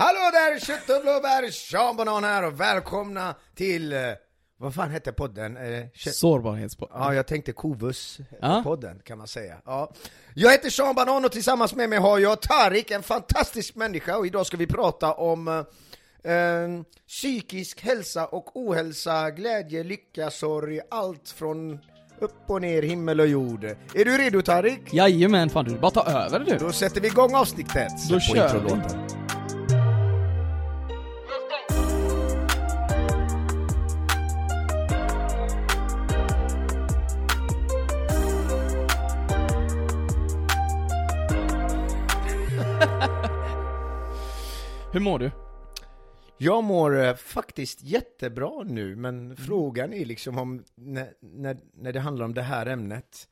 Hallå där, kött och blåbär, Sean Banan här och välkomna till, eh, vad fan hette podden? Eh, kött- Sårbarhetspodd. Ja, jag tänkte Kovus Ja. podden kan man säga. Ja. Jag heter Sean Banan och tillsammans med mig har jag Tarik, en fantastisk människa och idag ska vi prata om eh, eh, psykisk hälsa och ohälsa, glädje, lycka, sorg, allt från upp och ner, himmel och jord. Är du redo Tarik? Jajamän, fan du, bara ta över du. Då sätter vi igång avsnittet. Då kör vi. Hur mår du? Jag mår eh, faktiskt jättebra nu, men Mm. frågan är liksom om, när, när, när det handlar om det här ämnet,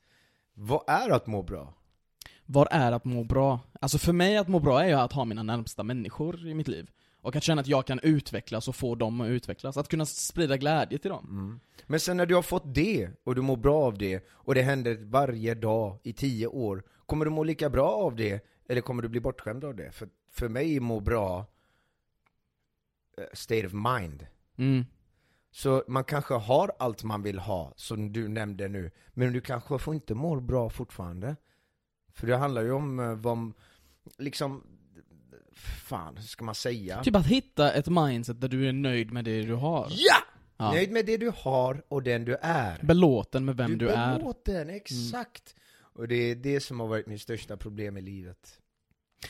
vad är att må bra? Vad är att må bra? Alltså för mig att må bra är ju att ha mina närmsta människor i mitt liv. Och att känna att jag kan utvecklas och få dem att utvecklas. Att kunna sprida glädje till dem. Men sen när du har fått det, och du mår bra av det, och det händer varje dag i tio år, kommer du må lika bra av det, eller kommer du bli bortskämd av det? För, för mig är må bra state of mind. Mm. Så man kanske har allt man vill ha, som du nämnde nu, men du kanske får inte må bra fortfarande. För det handlar ju om eh, vad, liksom, fan, hur ska man säga? Typ att hitta ett mindset där du är nöjd med det du har. Ja! Ja. Nöjd med det du har och den du är. Belåten med vem du, är är. belåten, exakt! Och det är det som har varit mitt största problem i livet.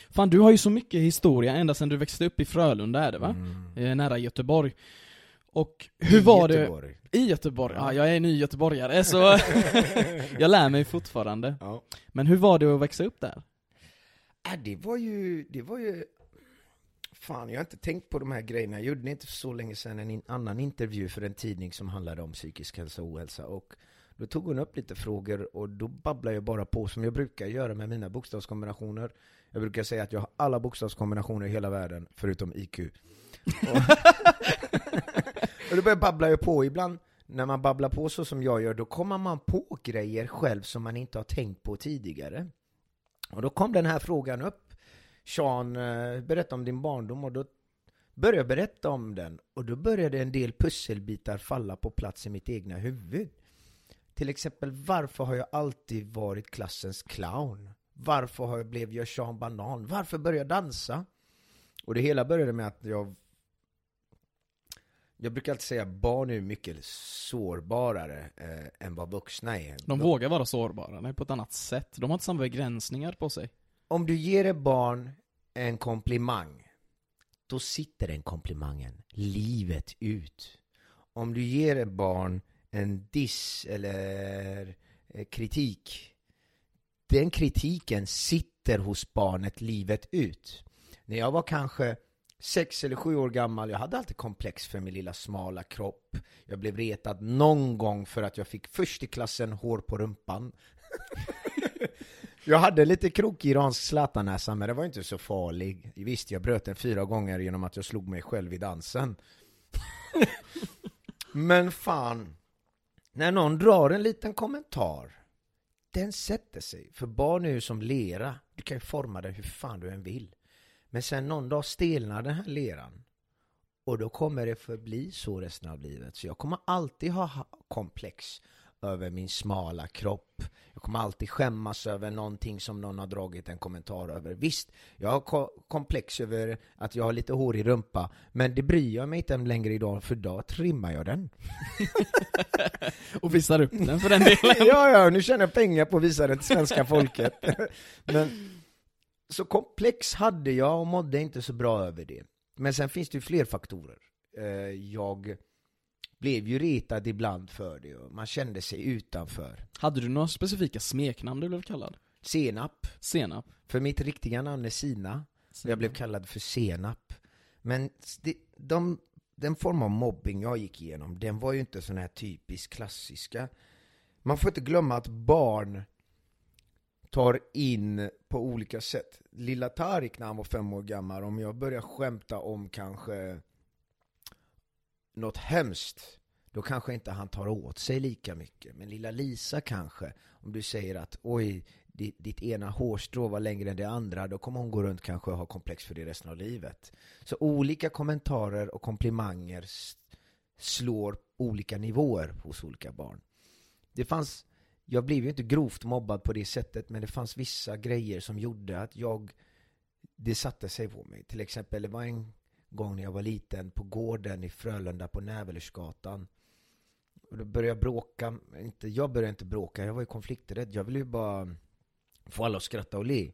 Fan du har ju så mycket historia ända sedan du växte upp i Frölunda är det va? Mm. Eh, nära Göteborg. Och hur var det? Göteborg. I Göteborg? Ja, jag är ny göteborgare så jag lär mig fortfarande. Ja. Men hur var det att växa upp där? Äh, det var ju, det var ju Fan, jag har inte tänkt på de här grejerna. Jag gjorde det inte för så länge sedan en annan intervju för en tidning som handlade om psykisk hälsa och ohälsa. Och då tog hon upp lite frågor och då babblade jag bara på som jag brukar göra med mina bokstavskombinationer. Jag brukar säga att jag har alla bokstavskombinationer i hela världen, förutom IQ. Och, och då börjar babbla jag på. Ibland när man babblar på så som jag gör, då kommer man på grejer själv som man inte har tänkt på tidigare. Och då kom den här frågan upp. Sean, eh, berätta om din barndom och då började jag berätta om den och då började en del pusselbitar falla på plats i mitt egna huvud. Till exempel, varför har jag alltid varit klassens clown? Varför har jag blev jag Sean Banan? Varför började jag dansa? Och det hela började med att jag jag brukar alltid säga att barn är mycket sårbarare eh, än vad vuxna är. De vågar vara sårbara, på ett annat sätt. De har inte samma begränsningar på sig. Om du ger ett barn en komplimang, då sitter den komplimangen livet ut. Om du ger ett barn en diss eller eh, kritik, den kritiken sitter hos barnet livet ut. När jag var kanske sex eller sju år gammal, jag hade alltid komplex för min lilla smala kropp. Jag blev retad någon gång för att jag fick först i klassen hår på rumpan. Jag hade lite krokig iransk zlatanäsa, men det var inte så farlig. Visst, jag bröt den fyra gånger genom att jag slog mig själv i dansen. men fan, när någon drar en liten kommentar, den sätter sig. För barn är ju som lera, du kan ju forma den hur fan du än vill. Men sen någon dag stelnar den här leran. Och då kommer det förbli så resten av livet. Så jag kommer alltid ha komplex över min smala kropp. Jag kommer alltid skämmas över någonting som någon har dragit en kommentar över. Visst, jag har ko- komplex över att jag har lite hår i rumpa, men det bryr jag mig inte längre idag, för då trimmar jag den. Och visar upp den för den delen. ja, ja, nu tjänar jag pengar på att visa den till svenska folket. Men, så komplex hade jag och mådde inte så bra över det. Men sen finns det ju fler faktorer. Eh, Jag blev ju retad ibland för det och man kände sig utanför. Hade du några specifika smeknamn du blev kallad? Senap, Senap? för mitt riktiga namn är Sina, och jag blev kallad för Senap. Men det, de, den form av mobbing jag gick igenom, den var ju inte sån här typisk klassiska. Man får inte glömma att barn tar in på olika sätt. Lilla Tarik när han var fem år gammal, om jag börjar skämta om kanske något hemskt, då kanske inte han tar åt sig lika mycket. Men lilla Lisa kanske, om du säger att oj, ditt, ditt ena hårstrå var längre än det andra, då kommer hon gå runt kanske och ha komplex för det resten av livet. Så olika kommentarer och komplimanger slår olika nivåer hos olika barn. Det fanns, jag blev ju inte grovt mobbad på det sättet, men det fanns vissa grejer som gjorde att jag, det satte sig på mig. Till exempel, det var en gång när jag var liten på gården i Frölunda på Nävelerdsgatan. Och då började jag bråka, inte, jag började inte bråka, jag var ju konflikträdd. Jag ville ju bara få alla att skratta och le.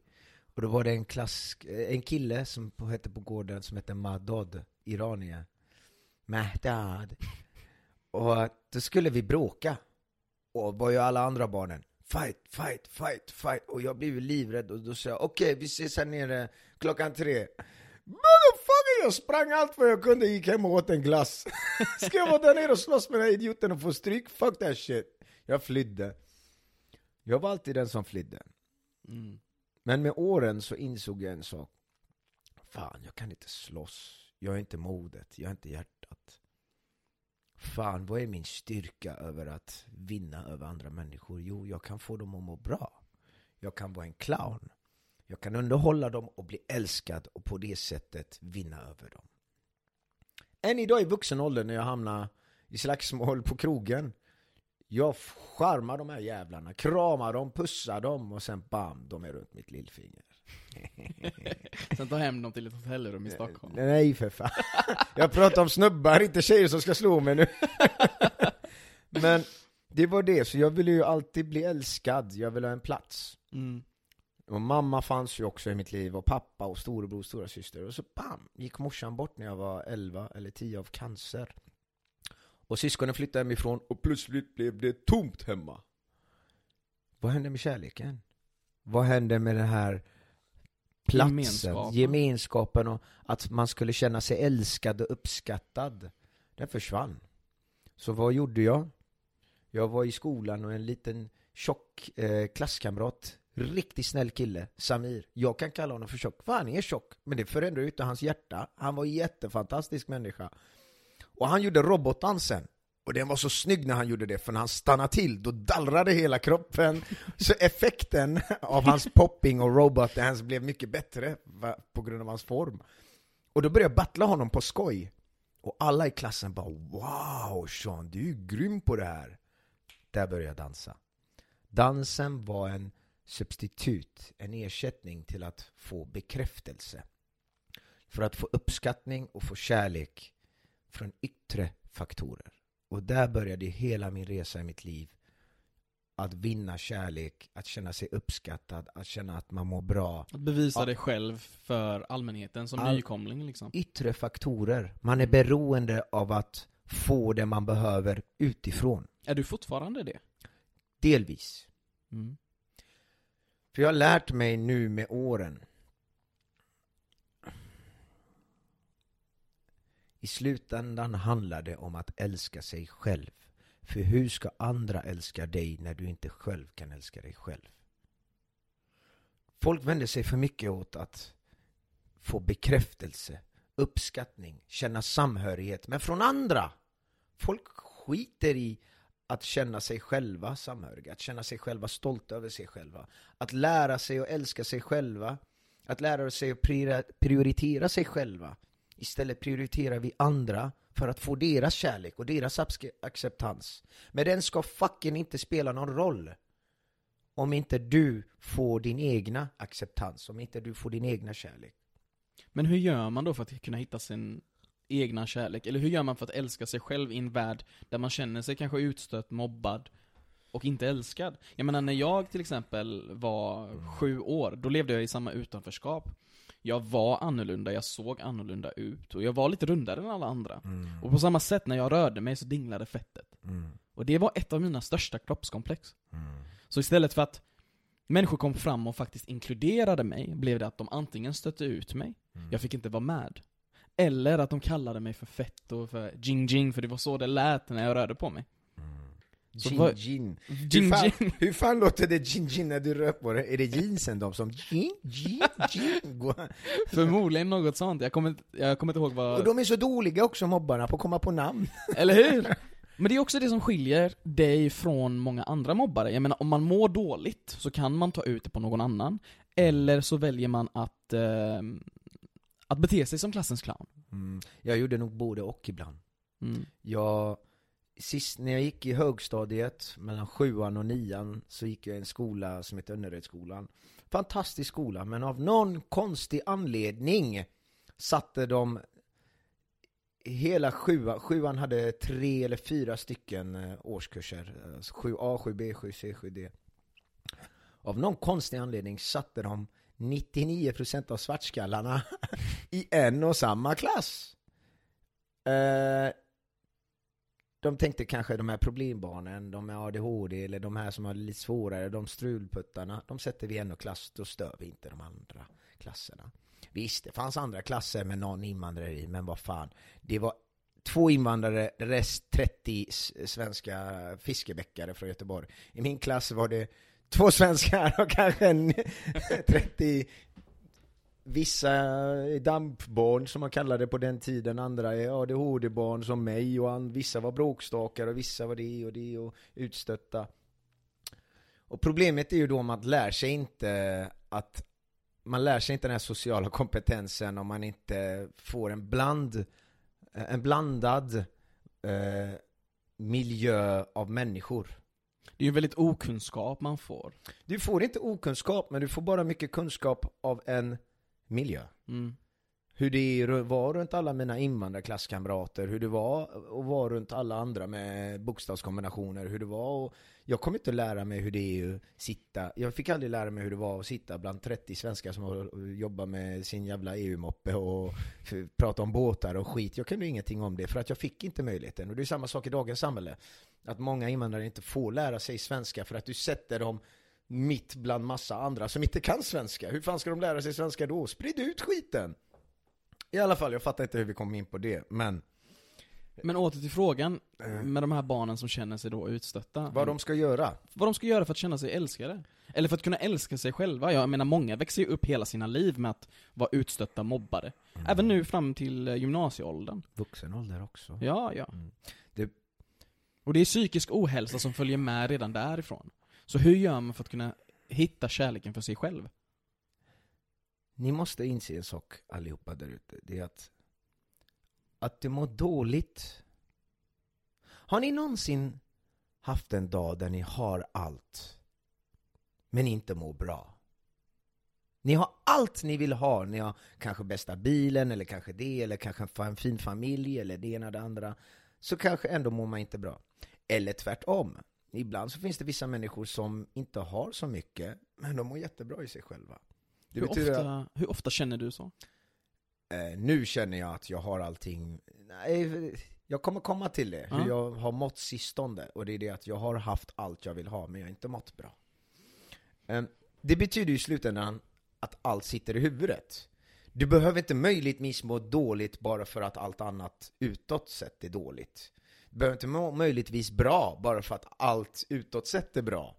Och då var det en klass, eh, en kille som på- hette på gården som hette Mahdad, iranier. Mahdad. Och då skulle vi bråka. Och var ju alla andra barnen. Fight, fight, fight, fight. Och jag blev ju livrädd och då sa jag okej vi ses här nere klockan tre. Motherfucker! Jag sprang allt vad jag kunde, gick hem och åt en glass. Ska jag vara där nere och slåss med den här idioten och få stryk? Fuck that shit. Jag flydde. Jag var alltid den som flydde. Mm. Men med åren så insåg jag en sak. Fan, jag kan inte slåss. Jag är inte modet, jag är inte hjärtat. Fan, vad är min styrka över att vinna över andra människor? Jo, jag kan få dem att må bra. Jag kan vara en clown. Jag kan underhålla dem och bli älskad och på det sättet vinna över dem. Än idag i vuxen ålder när jag hamnar i slagsmål på krogen. Jag charmar de här jävlarna, kramar dem, pussar dem och sen bam, de är runt mitt lillfinger. Sen ta hem dem till ett hotellrum i Stockholm. Nej för fan. Jag pratar om snubbar, inte tjejer som ska slå mig nu. Men det var det, så jag ville ju alltid bli älskad, jag ville ha en plats. Mm. Och mamma fanns ju också i mitt liv, och pappa och storebror och stora syster. Och så bam, gick morsan bort när jag var 11 eller 10 av cancer. Och syskonen flyttade hemifrån och plötsligt blev det tomt hemma. Vad hände med kärleken? Vad hände med den här platsen, Gemenskapen. gemenskapen, och att man skulle känna sig älskad och uppskattad? Den försvann. Så vad gjorde jag? Jag var i skolan och en liten tjock eh, klasskamrat, riktigt snäll kille, Samir. Jag kan kalla honom för tjock, för han är tjock. Men det förändrar ju inte hans hjärta. Han var en jättefantastisk människa. Och han gjorde robotdansen. Och den var så snygg när han gjorde det, för när han stannade till, då dallrade hela kroppen. Så effekten av hans popping och robotdance blev mycket bättre på grund av hans form. Och då började jag battla honom på skoj. Och alla i klassen bara Wow Sean, du är ju grym på det här. Där började jag dansa. Dansen var en substitut, en ersättning till att få bekräftelse. För att få uppskattning och få kärlek från yttre faktorer. Och där började hela min resa i mitt liv. Att vinna kärlek, att känna sig uppskattad, att känna att man mår bra. Att bevisa Ja. dig själv för allmänheten som All- nykomling liksom. Yttre faktorer. Man är beroende av att få det man behöver utifrån. Är du fortfarande det? Delvis. Mm. För jag har lärt mig nu med åren. I slutändan handlar det om att älska sig själv. För hur ska andra älska dig när du inte själv kan älska dig själv? Folk vänder sig för mycket åt att få bekräftelse, uppskattning, känna samhörighet, men från andra. Folk skiter i att känna sig själva samhöriga, att känna sig själva stolta över sig själva. Att lära sig att älska sig själva, att lära sig att prioritera sig själva. Istället prioriterar vi andra för att få deras kärlek och deras acceptans. Men den ska fucking inte spela någon roll. Om inte du får din egna acceptans, om inte du får din egna kärlek. Men hur gör man då för att kunna hitta sin egna kärlek? Eller hur gör man för att älska sig själv i en värld där man känner sig kanske utstött, mobbad och inte älskad? Jag menar när jag till exempel var sju år, då levde jag i samma utanförskap. Jag var annorlunda, jag såg annorlunda ut och jag var lite rundare än alla andra. Och på samma sätt när jag rörde mig så dinglade fettet. Och det var ett av mina största kroppskomplex. Så istället för att människor kom fram och faktiskt inkluderade mig, blev det att de antingen stötte ut mig, jag fick inte vara med. Eller att de kallade mig för fett och för jing jing, för det var så det lät när jag rörde på mig. Gin, vad- gin. Jing hur, fan, jing. hur fan låter det gin gin när du rör på det? Är det jeansen de som gin, gin, gin? går? Förmodligen något sånt, jag kommer, jag kommer inte ihåg Och vad... de är så dåliga också mobbarna på att komma på namn. Eller hur? Men det är också det som skiljer dig från många andra mobbare. Jag menar, om man mår dåligt så kan man ta ut det på någon annan. Eller så väljer man att, eh, att bete sig som klassens clown. Mm. Jag gjorde nog både och ibland. Mm. Jag, sist när jag gick i högstadiet, mellan sjuan och nian, så gick jag i en skola som heter Önneredsskolan. Fantastisk skola, men av någon konstig anledning satte de hela sjuan, sjuan hade tre eller fyra stycken eh, årskurser, alltså 7A, 7B, 7C, 7D. Av någon konstig anledning satte de 99% av svartskallarna i en och samma klass. Eh, de tänkte kanske de här problembarnen, de med ADHD eller de här som har lite svårare, de strulputtarna, de sätter vi i en och klass, då stör vi inte de andra klasserna. Visst, det fanns andra klasser med någon invandrare i, men vad fan. Det var två invandrare, rest 30 svenska fiskebäckare från Göteborg. I min klass var det två svenskar och kanske en 30 Vissa är dampbarn som man kallade det på den tiden, andra är ADHD-barn som mig och han, vissa var bråkstakar och vissa var det och det och utstötta. Och problemet är ju då om man lär sig inte att man lär sig inte den här sociala kompetensen om man inte får en bland en blandad eh, miljö av människor. Det är ju väldigt okunskap man får. Du får inte okunskap, men du får bara mycket kunskap av en miljö. Mm. Hur det var runt alla mina invandrarklasskamrater, hur det var att vara runt alla andra med bokstavskombinationer, hur det var och Jag kommer inte att lära mig hur det är att sitta, jag fick aldrig lära mig hur det var att sitta bland 30 svenskar som jobbar med sin jävla EU-moppe och prata om båtar och skit. Jag kunde ingenting om det för att jag fick inte möjligheten. Och det är samma sak i dagens samhälle. Att många invandrare inte får lära sig svenska för att du sätter dem mitt bland massa andra som inte kan svenska. Hur fan ska de lära sig svenska då? Sprid ut skiten! I alla fall, jag fattar inte hur vi kom in på det, men Men åter till frågan, Eh. med de här barnen som känner sig då utstötta. vad de ska göra. vad de ska göra för att känna sig älskade. Eller för att kunna älska sig själva. Jag menar, många växer ju upp hela sina liv med att vara utstötta mobbare. Även nu fram till eh, gymnasieåldern. Vuxen ålder också. Ja, ja. Mm. Och det är psykisk ohälsa som följer med redan därifrån. Så hur gör man för att kunna hitta kärleken för sig själv? Ni måste inse en sak allihopa där ute. Det är att, att du mår dåligt. Har ni någonsin haft en dag där ni har allt, men inte mår bra? Ni har allt ni vill ha. Ni har kanske bästa bilen, eller kanske det, eller kanske en fin familj, eller det ena och det andra. Så kanske ändå mår man inte bra. Eller tvärtom. Ibland så finns det vissa människor som inte har så mycket, men de mår jättebra i sig själva. Det Hur betyder ofta, hur ofta känner du så? Eh, nu känner jag att jag har allting, nej, jag kommer komma till det, hur jag har mått sistone. Och det är det att jag har haft allt jag vill ha, men jag har inte mått bra. Eh, det betyder ju i slutändan att allt sitter i huvudet. Du behöver inte möjligtvis må dåligt bara för att allt annat utåt sett är dåligt. Du behöver inte må möjligtvis bra bara för att allt utåt sett är bra.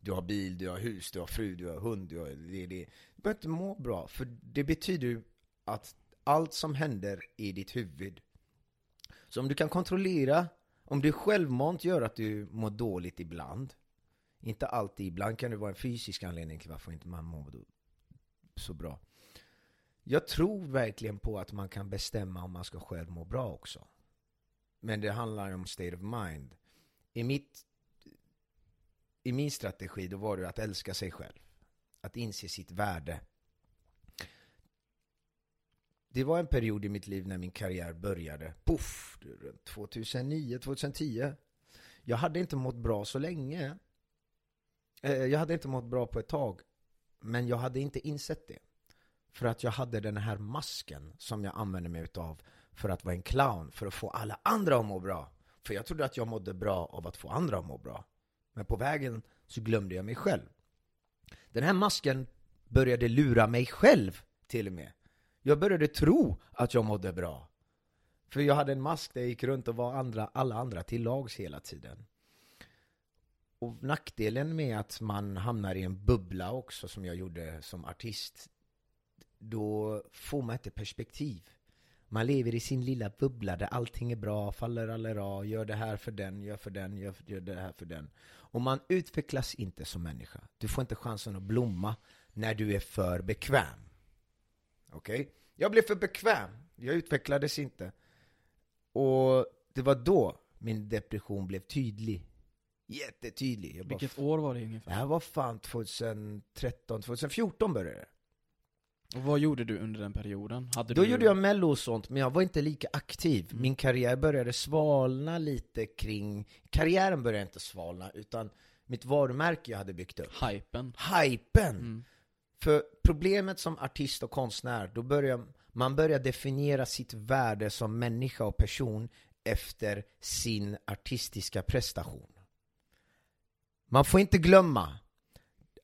Du har bil, du har hus, du har fru, du har hund, du har det, det. Du behöver inte må bra, för det betyder ju att allt som händer i ditt huvud. Så om du kan kontrollera, om du självmant gör att du mår dåligt ibland, inte alltid, ibland kan det vara en fysisk anledning till varför inte man mår så bra. Jag tror verkligen på att man kan bestämma om man ska själv må bra också. Men det handlar om state of mind. I, mitt, I min strategi då var det att älska sig själv. Att inse sitt värde. Det var en period i mitt liv när min karriär började. Puff! 2009, 2010. Jag hade inte mått bra så länge. Eh, jag hade inte mått bra på ett tag. Men jag hade inte insett det. För att jag hade den här masken som jag använde mig utav för att vara en clown, för att få alla andra att må bra. För jag trodde att jag mådde bra av att få andra att må bra. Men på vägen så glömde jag mig själv. Den här masken började lura mig själv till och med. Jag började tro att jag mådde bra. För jag hade en mask där jag gick runt och var andra, alla andra till lags hela tiden. Och nackdelen med att man hamnar i en bubbla också, som jag gjorde som artist, då får man inte perspektiv. Man lever i sin lilla bubbla där allting är bra, faller allra, gör det här för den, gör för den, gör, gör det här för den. Och man utvecklas inte som människa. Du får inte chansen att blomma när du är för bekväm. Okej? Okay? Jag blev för bekväm. Jag utvecklades inte. Och det var då min depression blev tydlig. Jättetydlig. Jag Vilket bara, år var det ungefär? Det här var fan 2013, 2014 började det. Och vad gjorde du under den perioden? Hade Då du... gjorde jag mello och sånt, men jag var inte lika aktiv. Mm. Min karriär började svalna lite kring... Karriären började inte svalna, utan mitt varumärke jag hade byggt upp. Hypen. Hypen! Mm. För problemet som artist och konstnär, då börjar man börjar definiera sitt värde som människa och person efter sin artistiska prestation. Man får inte glömma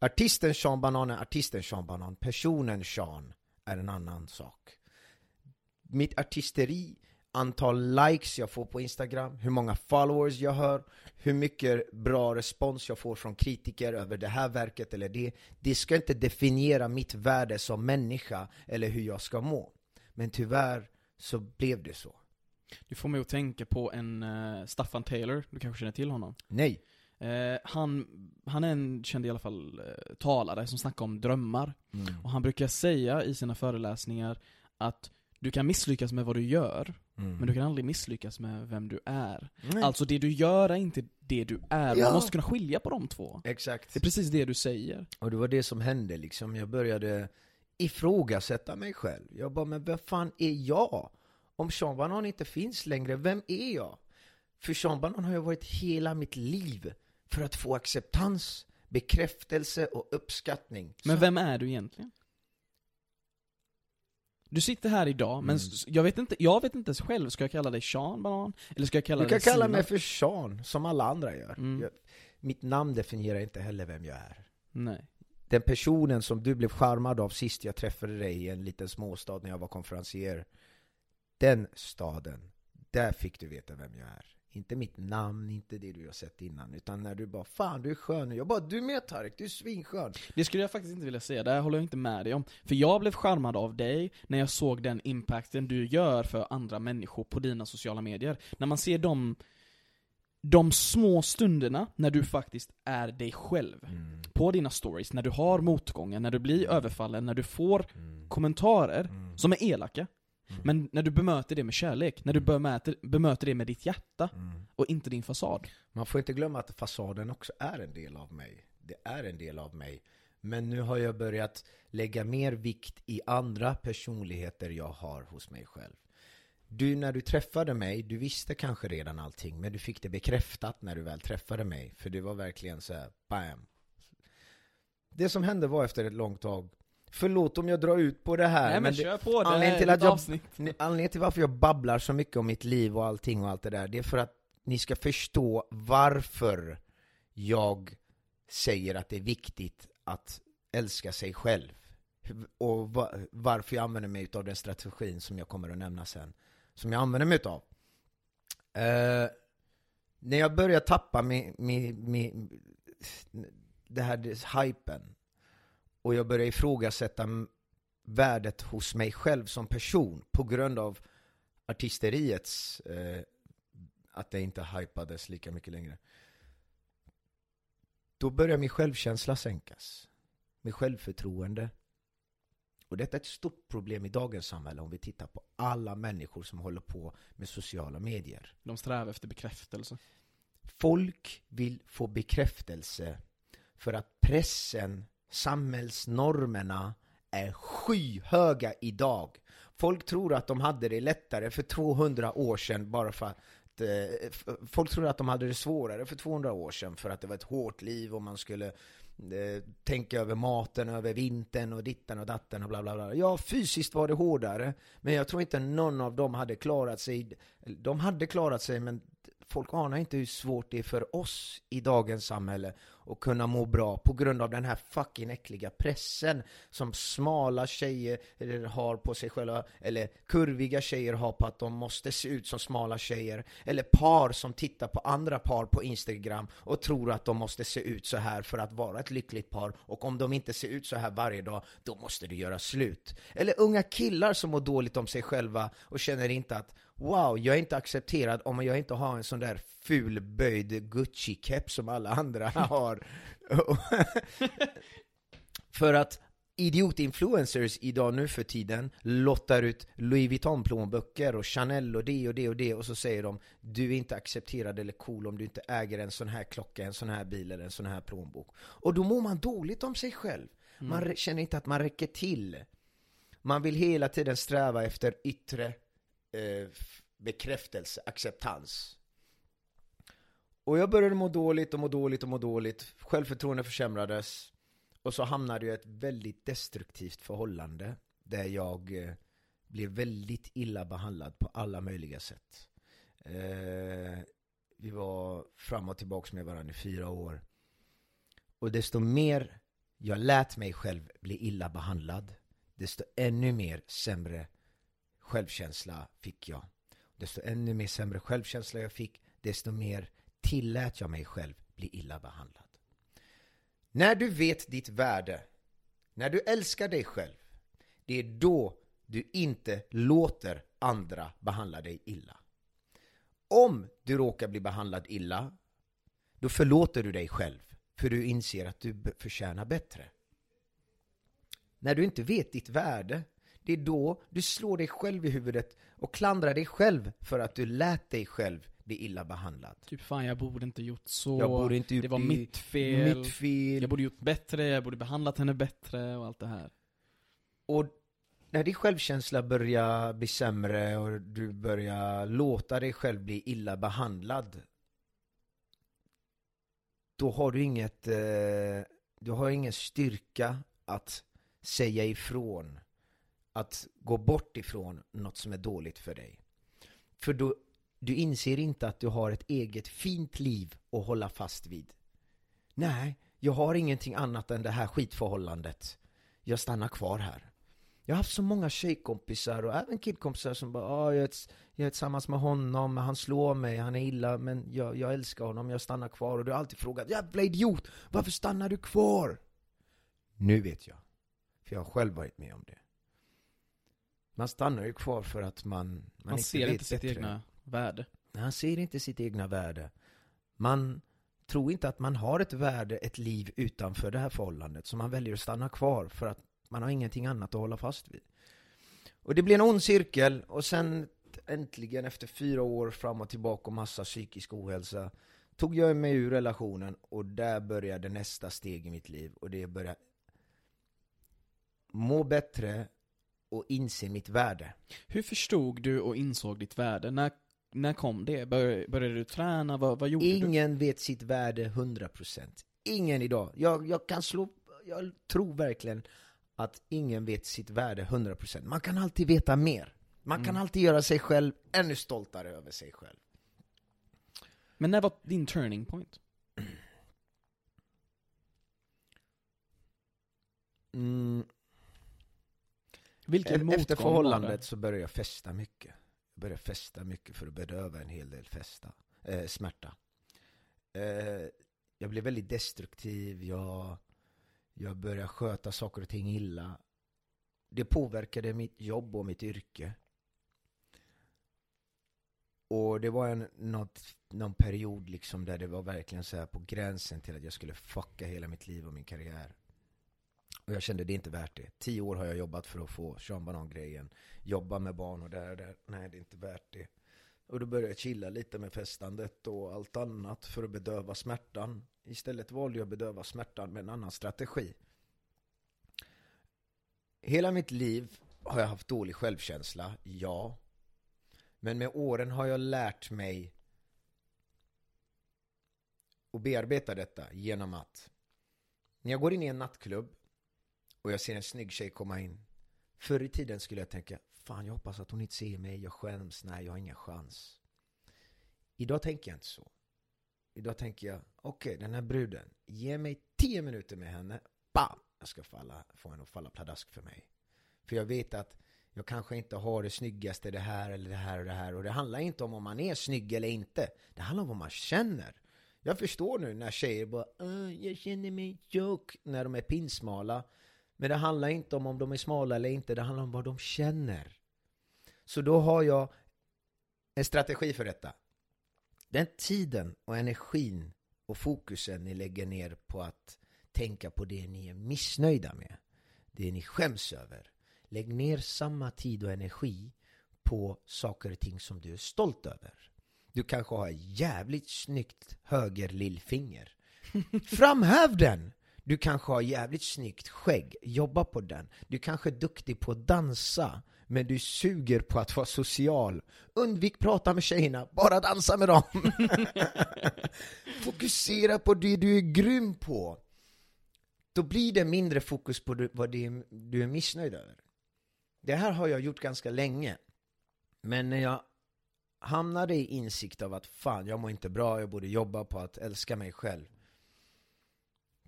Artisten Sean Banan är artisten Sean Banan, personen Sean är en annan sak. Mitt artisteri, antal likes jag får på Instagram, hur många followers jag har, hur mycket bra respons jag får från kritiker över det här verket eller det. Det ska inte definiera mitt värde som människa eller hur jag ska må. Men tyvärr så blev det så. Du får mig att tänka på en uh, Staffan Taylor, du kanske känner till honom? Nej. Eh, han, han är en känd i alla fall eh, talare som snackar om drömmar. Mm. Och han brukar säga i sina föreläsningar att du kan misslyckas med vad du gör, mm. men du kan aldrig misslyckas med vem du är. Nej. Alltså det du gör är inte det du är, ja. man måste kunna skilja på de två. Exakt. Det är precis det du säger. Och det var det som hände liksom, jag började ifrågasätta mig själv. Jag bara, men vem fan är jag? Om Sean Banan inte finns längre, vem är jag? För Sean Banan har ju varit hela mitt liv för att få acceptans, bekräftelse och uppskattning. Men vem är du egentligen? Du sitter här idag, mm. men jag vet, inte, jag vet inte själv, ska jag kalla dig Sean Banan? Eller ska jag kalla dig Du kan kalla mig för Sean, som alla andra gör. Mm. Jag, mitt namn definierar inte heller vem jag är. Nej. Den personen som du blev charmad av sist jag träffade dig i en liten småstad när jag var konferencier, den staden, där fick du veta vem jag är. Inte mitt namn, inte det du har sett innan, utan när du bara 'Fan, du är skön' Jag bara 'Du med Tarek, du är svinskön' Det skulle jag faktiskt inte vilja säga, det här håller jag inte med dig om. För jag blev charmad av dig när jag såg den impacten du gör för andra människor på dina sociala medier. När man ser de, de små stunderna när du faktiskt är dig själv. Mm. På dina stories, när du har motgångar, när du blir överfallen, när du får mm. kommentarer mm. som är elaka. Mm. Men när du bemöter det med kärlek, när du bemöter, bemöter det med ditt hjärta mm. och inte din fasad. Man får inte glömma att fasaden också är en del av mig. Det är en del av mig. Men nu har jag börjat lägga mer vikt i andra personligheter jag har hos mig själv. Du, när du träffade mig, du visste kanske redan allting, men du fick det bekräftat när du väl träffade mig. För det var verkligen så här, bam. Det som hände var efter ett långt tag, Förlåt om jag drar ut på det här Nej men, men kör på, det anledningen till, att jag, anledningen till varför jag babblar så mycket om mitt liv och allting och allt det där Det är för att ni ska förstå varför jag säger att det är viktigt att älska sig själv. Och varför jag använder mig av den strategin som jag kommer att nämna sen Som jag använder mig utav. Uh, När jag börjar tappa min, min, min, det här hypen och jag började ifrågasätta värdet hos mig själv som person på grund av artisteriets, eh, att det inte hypades lika mycket längre. Då börjar min självkänsla sänkas. Med självförtroende. Och detta är ett stort problem i dagens samhälle om vi tittar på alla människor som håller på med sociala medier. De strävar efter bekräftelse. Folk vill få bekräftelse för att pressen samhällsnormerna är skyhöga idag. Folk tror att de hade det lättare för 200 år sedan bara för att eh, Folk tror att de hade det svårare för 200 år sedan för att det var ett hårt liv och man skulle eh, tänka över maten, över vintern och ditten och datten och bla bla bla. Ja, fysiskt var det hårdare, men jag tror inte någon av dem hade klarat sig. De hade klarat sig, men folk anar inte hur svårt det är för oss i dagens samhälle och kunna må bra på grund av den här fucking äckliga pressen som smala tjejer har på sig själva, eller kurviga tjejer har på att de måste se ut som smala tjejer, eller par som tittar på andra par på Instagram och tror att de måste se ut så här för att vara ett lyckligt par, och om de inte ser ut så här varje dag, då måste det göra slut. Eller unga killar som mår dåligt om sig själva och känner inte att Wow, jag är inte accepterad om jag inte har en sån där fulböjd Gucci-keps som alla andra har. För att idiotinfluencers idag nu för tiden lottar ut Louis Vuitton-plånböcker och Chanel och det och det och det och så säger de Du är inte accepterad eller cool om du inte äger en sån här klocka, en sån här bil eller en sån här plånbok. Och då mår man dåligt om sig själv. Man mm. känner inte att man räcker till. Man vill hela tiden sträva efter yttre eh, bekräftelse, acceptans. Och jag började må dåligt och må dåligt och må dåligt. Självförtroendet försämrades. Och så hamnade jag i ett väldigt destruktivt förhållande. Där jag eh, blev väldigt illa behandlad på alla möjliga sätt. Eh, vi var fram och tillbaka med varandra i fyra år. Och desto mer jag lät mig själv bli illa behandlad, desto ännu mer sämre självkänsla fick jag. Desto ännu mer sämre självkänsla jag fick, desto mer tillät jag mig själv bli illa behandlad. När du vet ditt värde, när du älskar dig själv, det är då du inte låter andra behandla dig illa. Om du råkar bli behandlad illa, då förlåter du dig själv, för du inser att du förtjänar bättre. När du inte vet ditt värde, det är då du slår dig själv i huvudet och klandrar dig själv för att du lät dig själv bli illa behandlad. Typ fan jag borde inte gjort så, jag borde inte det var mitt fel, mitt fel, jag borde gjort bättre, jag borde behandlat henne bättre och allt det här. Och när din självkänsla börjar bli sämre och du börjar låta dig själv bli illa behandlad då har du inget, eh, du har ingen styrka att säga ifrån att gå bort ifrån något som är dåligt för dig. För då, du inser inte att du har ett eget fint liv att hålla fast vid. Nej, jag har ingenting annat än det här skitförhållandet. Jag stannar kvar här. Jag har haft så många tjejkompisar och även killkompisar som bara ah, jag, är, jag är tillsammans med honom, han slår mig, han är illa, men jag, jag älskar honom, jag stannar kvar. Och du har alltid frågat Jävla idiot, varför stannar du kvar? Nu vet jag. För jag har själv varit med om det. Man stannar ju kvar för att man, man, man inte ser inte sitt egna värde. Han ser inte sitt egna värde. Man tror inte att man har ett värde, ett liv utanför det här förhållandet. Så man väljer att stanna kvar för att man har ingenting annat att hålla fast vid. Och det blir en ond cirkel och sen äntligen efter fyra år fram och tillbaka och massa psykisk ohälsa tog jag mig ur relationen och där började nästa steg i mitt liv och det började må bättre, och inse mitt värde. Hur förstod du och insåg ditt värde? När, när kom det? Bör, började du träna? Vad, vad gjorde Ingen du? Ingen vet sitt värde 100%. Ingen idag. Jag, jag kan slå, jag tror verkligen att ingen vet sitt värde 100%. Man kan alltid veta mer. Man mm. kan alltid göra sig själv ännu stoltare över sig själv. Men när var din turning point? Mm, vilken e- Efter förhållandet så började jag festa mycket. Jag började festa mycket för att bedöva en hel del festa, eh, smärta. Eh, jag blev väldigt destruktiv, jag, jag började sköta saker och ting illa. Det påverkade mitt jobb och mitt yrke. Och det var en något, någon period liksom där det var verkligen så på gränsen till att jag skulle fucka hela mitt liv och min karriär. Och jag kände det är inte värt det. Tio år har jag jobbat för att få Sean Banan-grejen. Jobba med barn och där och där. Nej, det är inte värt det. Och då började jag chilla lite med festandet och allt annat för att bedöva smärtan. Istället valde jag att bedöva smärtan med en annan strategi. Hela mitt liv har jag haft dålig självkänsla, ja. Men med åren har jag lärt mig att bearbeta detta genom att när jag går in i en nattklubb och jag ser en snygg tjej komma in. Förr i tiden skulle jag tänka, fan jag hoppas att hon inte ser mig, jag skäms, nej jag har ingen chans. Idag tänker jag inte så. Idag tänker jag, okej den här bruden, ge mig tio minuter med henne, bam! Jag ska falla, få henne att falla pladask för mig. För jag vet att jag kanske inte har det snyggaste, det här eller det här och det här. Och det handlar inte om om man är snygg eller inte. Det handlar om vad man känner. Jag förstår nu när tjejer bara ah, jag känner mig tjock när de är pinsmala. Men det handlar inte om om de är smala eller inte, det handlar om vad de känner. Så då har jag en strategi för detta. Den tiden och energin och fokusen ni lägger ner på att tänka på det ni är missnöjda med, det ni skäms över. Lägg ner samma tid och energi på saker och ting som du är stolt över. Du kanske har jävligt snyggt höger lillfinger. Framhäv den! Du kanske har jävligt snyggt skägg, jobba på den. Du kanske är duktig på att dansa, men du suger på att vara social. Undvik prata med tjejerna, bara dansa med dem. Fokusera på det du är grym på. Då blir det mindre fokus på vad du är missnöjd över. Det här har jag gjort ganska länge. Men när jag hamnade i insikt av att fan, jag mår inte bra, jag borde jobba på att älska mig själv.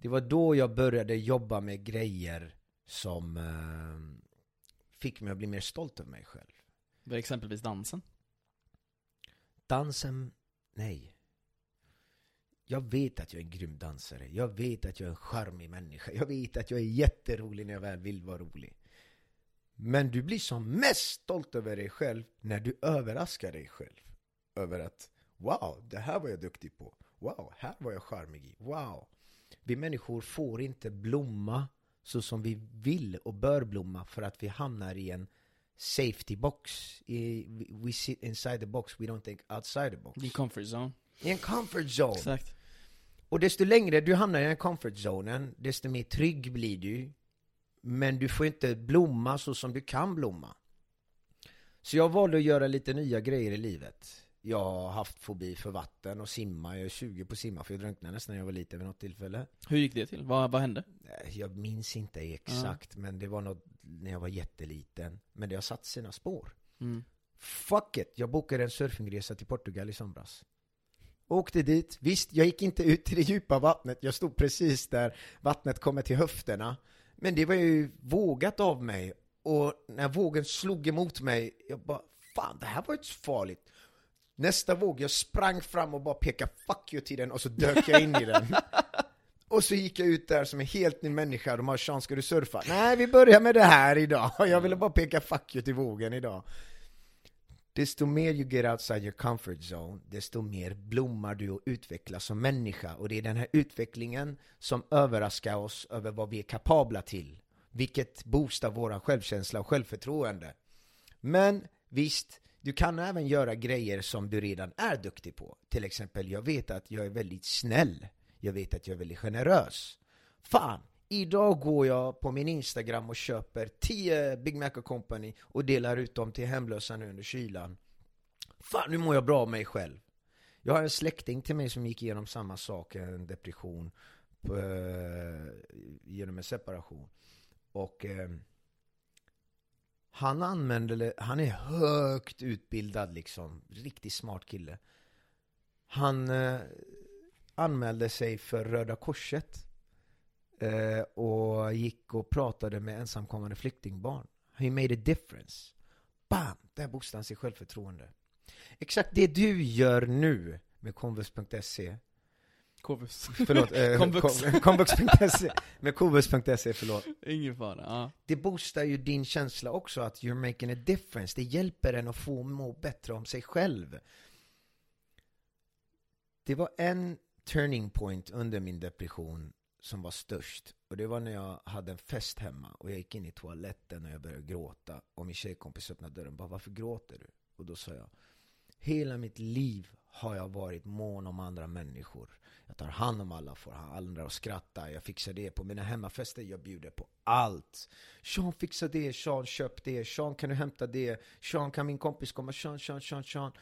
Det var då jag började jobba med grejer som eh, fick mig att bli mer stolt över mig själv. Var exempelvis dansen? Dansen, nej. Jag vet att jag är en grym dansare. Jag vet att jag är en charmig människa. Jag vet att jag är jätterolig när jag väl vill vara rolig. Men du blir som mest stolt över dig själv när du överraskar dig själv. Över att wow, det här var jag duktig på. Wow, här var jag charmig i. Wow. Vi människor får inte blomma så som vi vill och bör blomma för att vi hamnar i en safety box. we sit inside the box, we don't think outside the box. I en comfort zone. I en comfort zone. Exakt. Och desto längre du hamnar i den comfort zonen, desto mer trygg blir du. Men du får inte blomma så som du kan blomma. Så jag valde att göra lite nya grejer i livet. Jag har haft fobi för vatten och simma. Jag är 20 på simma för jag drunknade nästan när jag var liten vid något tillfälle. Hur gick det till? Vad, vad hände? Jag minns inte exakt, uh. men det var något när jag var jätteliten. Men det har satt sina spår. Mm. Fuck it! Jag bokade en surfingresa till Portugal i somras. Åkte dit. Visst, jag gick inte ut till det djupa vattnet. Jag stod precis där vattnet kommer till höfterna. Men det var ju vågat av mig. Och när vågen slog emot mig, jag bara Fan, det här var inte så farligt. Nästa våg, jag sprang fram och bara pekade 'fuck you' till den och så dök jag in i den. Och så gick jag ut där som en helt ny människa, de har Sean, ska du surfa? Nej, vi börjar med det här idag. Jag ville bara peka 'fuck you' till vågen idag. Desto mer you get outside your comfort zone, desto mer blommar du och utvecklas som människa. Och det är den här utvecklingen som överraskar oss över vad vi är kapabla till. Vilket boostar vår självkänsla och självförtroende. Men visst, du kan även göra grejer som du redan är duktig på. Till exempel, jag vet att jag är väldigt snäll. Jag vet att jag är väldigt generös. Fan, Idag går jag på min Instagram och köper 10 Big Mac Company och delar ut dem till hemlösa nu under kylan. Fan, nu mår jag bra av mig själv. Jag har en släkting till mig som gick igenom samma sak, en depression, på, genom en separation. Och eh, han använde, han är högt utbildad liksom, riktigt smart kille. Han eh, anmälde sig för Röda Korset eh, och gick och pratade med ensamkommande flyktingbarn. He made a difference. Bam! Där boostade han sitt självförtroende. Exakt det du gör nu med Konvux.se Kovus. Förlåt, eh, Komvux.se. med Kovus.se, förlåt. Ingen fara, ja. Det boostar ju din känsla också att you're making a difference. Det hjälper en att få må bättre om sig själv. Det var en turning point under min depression som var störst. Och det var när jag hade en fest hemma och jag gick in i toaletten och jag började gråta. Och min tjejkompis öppnade dörren och bara, varför gråter du? Och då sa jag, hela mitt liv har jag varit mån om andra människor. Jag tar hand om alla, får andra att skratta, jag fixar det. På mina hemmafester jag bjuder på allt. Sean fixar det, Sean köp det, Sean kan du hämta det, Sean kan min kompis komma, Sean, Sean, Sean, Sean.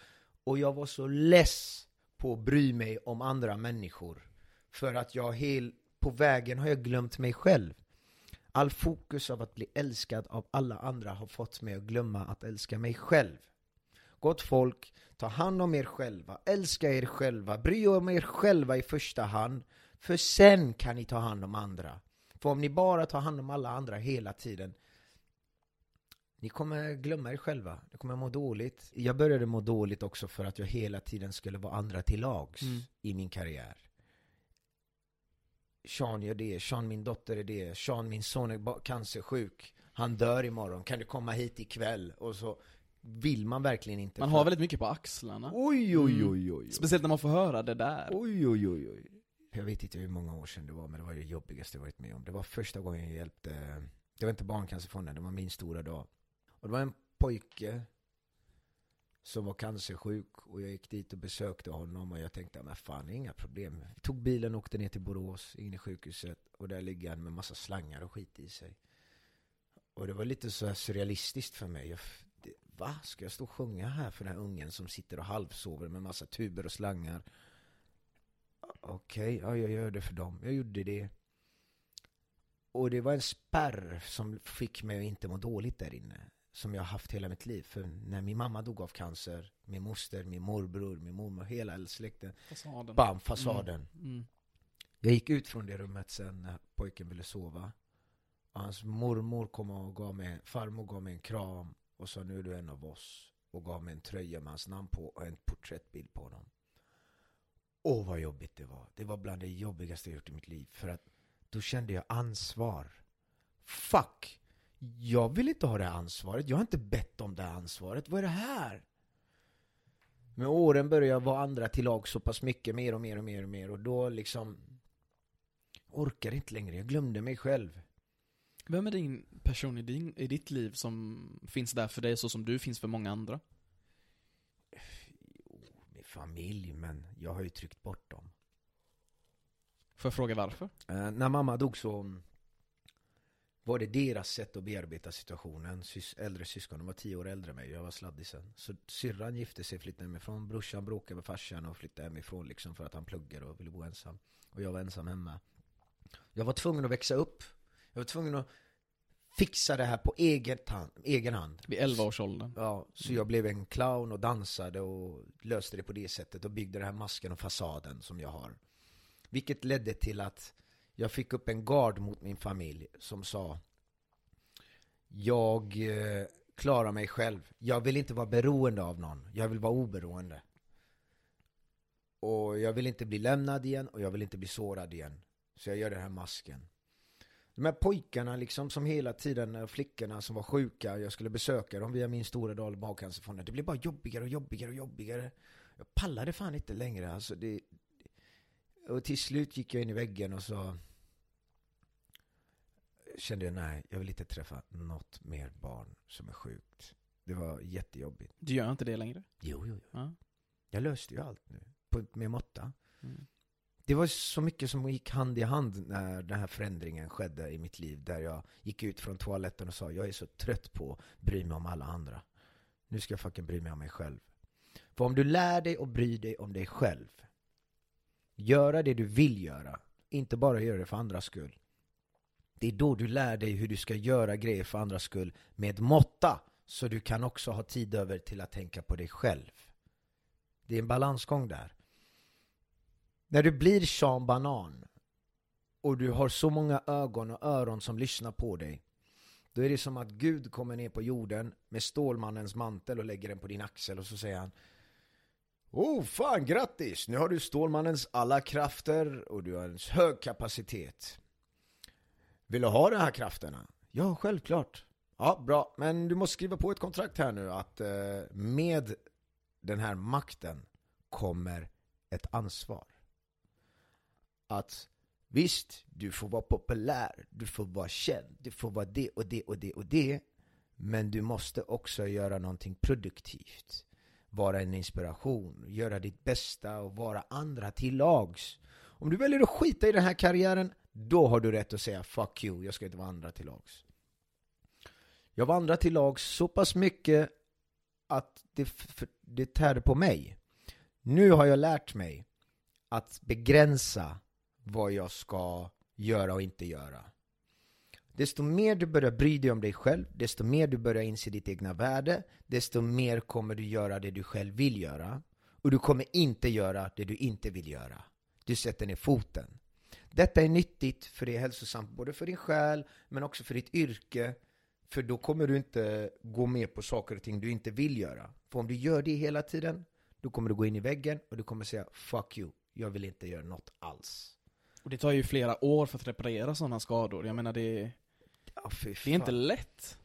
Och jag var så less på att bry mig om andra människor. För att jag hel, på vägen har jag glömt mig själv. All fokus av att bli älskad av alla andra har fått mig att glömma att älska mig själv. Gott folk, ta hand om er själva, älska er själva, bry er om er själva i första hand, för sen kan ni ta hand om andra. För om ni bara tar hand om alla andra hela tiden, ni kommer glömma er själva, ni kommer må dåligt. Jag började må dåligt också för att jag hela tiden skulle vara andra till lags Mm. i min karriär. Sean gör det, Sean min dotter är det, Sean min son är cancersjuk, han dör imorgon, kan du komma hit ikväll? Och så vill man verkligen inte. Man har väldigt mycket på axlarna. Oj, oj, oj, oj. Speciellt när man får höra det där. Oj, oj, oj, oj. Jag vet inte hur många år sedan det var, men det var det jobbigaste jag varit med om. Det var första gången jag hjälpte, det var inte Barncancerfonden, det var min stora dag. Och det var en pojke som var cancersjuk och jag gick dit och besökte honom och jag tänkte, men fan, inga problem. Vi tog bilen och åkte ner till Borås, in i sjukhuset och där ligger han med massa slangar och skit i sig. Och det var lite så surrealistiskt för mig. Jag, va? Ska jag stå och sjunga här för den här ungen som sitter och halvsover med massa tuber och slangar? Okej, ja, jag gör det för dem. Jag gjorde det. Och det var en spärr som fick mig att inte må dåligt där inne. Som jag har haft hela mitt liv. För när min mamma dog av cancer, min moster, min morbror, min mormor, hela släkten. Fasaden. Bam, fasaden. Mm. Jag gick ut från det rummet sen när pojken ville sova. Hans mormor kom och gav mig, farmor gav mig en kram och sa nu är du en av oss. Och gav mig en tröja med hans namn på och en porträttbild på honom. Åh vad jobbigt det var. Det var bland det jobbigaste jag gjort i mitt liv. För att då kände jag ansvar. Fuck! Jag vill inte ha det här ansvaret. Jag har inte bett om det här ansvaret. Vad är det här? Med åren började jag vara andra till lag så pass mycket, mer och mer och mer och mer. Och då liksom orkar inte längre. Jag glömde mig själv. Vem är din person i, din, i ditt liv som finns där för dig så som du finns för många andra? Jo, min familj, men jag har ju tryckt bort dem. Får jag fråga varför? Eh, när mamma dog så var det deras sätt att bearbeta situationen. Sys äldre syskon, de var tio år äldre än mig, jag var sladdisen. Så syrran gifte sig, flyttade hemifrån. Brorsan bråkade med farsan och flyttade hemifrån liksom för att han pluggade och ville bo ensam. Och jag var ensam hemma. Jag var tvungen att växa upp. Jag var tvungen att fixa det här på eget hand, egen hand. Vid 11 års åldern. Ja, så jag blev en clown och dansade och löste det på det sättet och byggde den här masken och fasaden som jag har. Vilket ledde till att jag fick upp en gard mot min familj som sa Jag eh, klarar mig själv. Jag vill inte vara beroende av någon. Jag vill vara oberoende. Och jag vill inte bli lämnad igen och jag vill inte bli sårad igen. Så jag gör den här masken. De här pojkarna liksom som hela tiden, eh, flickorna som var sjuka, jag skulle besöka dem via min stora dal magcancerfonden. Det blev bara jobbigare och jobbigare och jobbigare. Jag pallade fan inte längre alltså. Det, och till slut gick jag in i väggen och så kände jag nej, jag vill inte träffa något mer barn som är sjukt. Det var jättejobbigt. Du gör inte det längre? Jo, jo, jo. Ja. Jag löste ju allt nu. På, med måtta. Mm. Det var så mycket som gick hand i hand när den här förändringen skedde i mitt liv. Där jag gick ut från toaletten och sa jag är så trött på att bry mig om alla andra. Nu ska jag fucking bry mig om mig själv. För om du lär dig att bry dig om dig själv. Göra det du vill göra. Inte bara göra det för andras skull. Det är då du lär dig hur du ska göra grejer för andras skull med måtta. Så du kan också ha tid över till att tänka på dig själv. Det är en balansgång där. När du blir Sean Banan och du har så många ögon och öron som lyssnar på dig då är det som att Gud kommer ner på jorden med Stålmannens mantel och lägger den på din axel och så säger han Oh fan grattis! Nu har du Stålmannens alla krafter och du har en hög kapacitet. Vill du ha de här krafterna? Ja, självklart. Ja, bra. Men du måste skriva på ett kontrakt här nu att eh, med den här makten kommer ett ansvar. Att visst, du får vara populär, du får vara känd, du får vara det och det och det och det. Men du måste också göra någonting produktivt. Vara en inspiration, göra ditt bästa och vara andra till lags. Om du väljer att skita i den här karriären, då har du rätt att säga 'fuck you, jag ska inte vara andra till lags' Jag var andra till lags så pass mycket att det, det tärde på mig. Nu har jag lärt mig att begränsa vad jag ska göra och inte göra. Desto mer du börjar bry dig om dig själv, desto mer du börjar inse ditt egna värde, desto mer kommer du göra det du själv vill göra. Och du kommer inte göra det du inte vill göra. Du sätter ner foten. Detta är nyttigt för det är hälsosamt både för din själ men också för ditt yrke. För då kommer du inte gå med på saker och ting du inte vill göra. För om du gör det hela tiden, då kommer du gå in i väggen och du kommer säga 'fuck you, jag vill inte göra något alls' Och det tar ju flera år för att reparera sådana skador. Jag menar det, ja, det är inte lätt.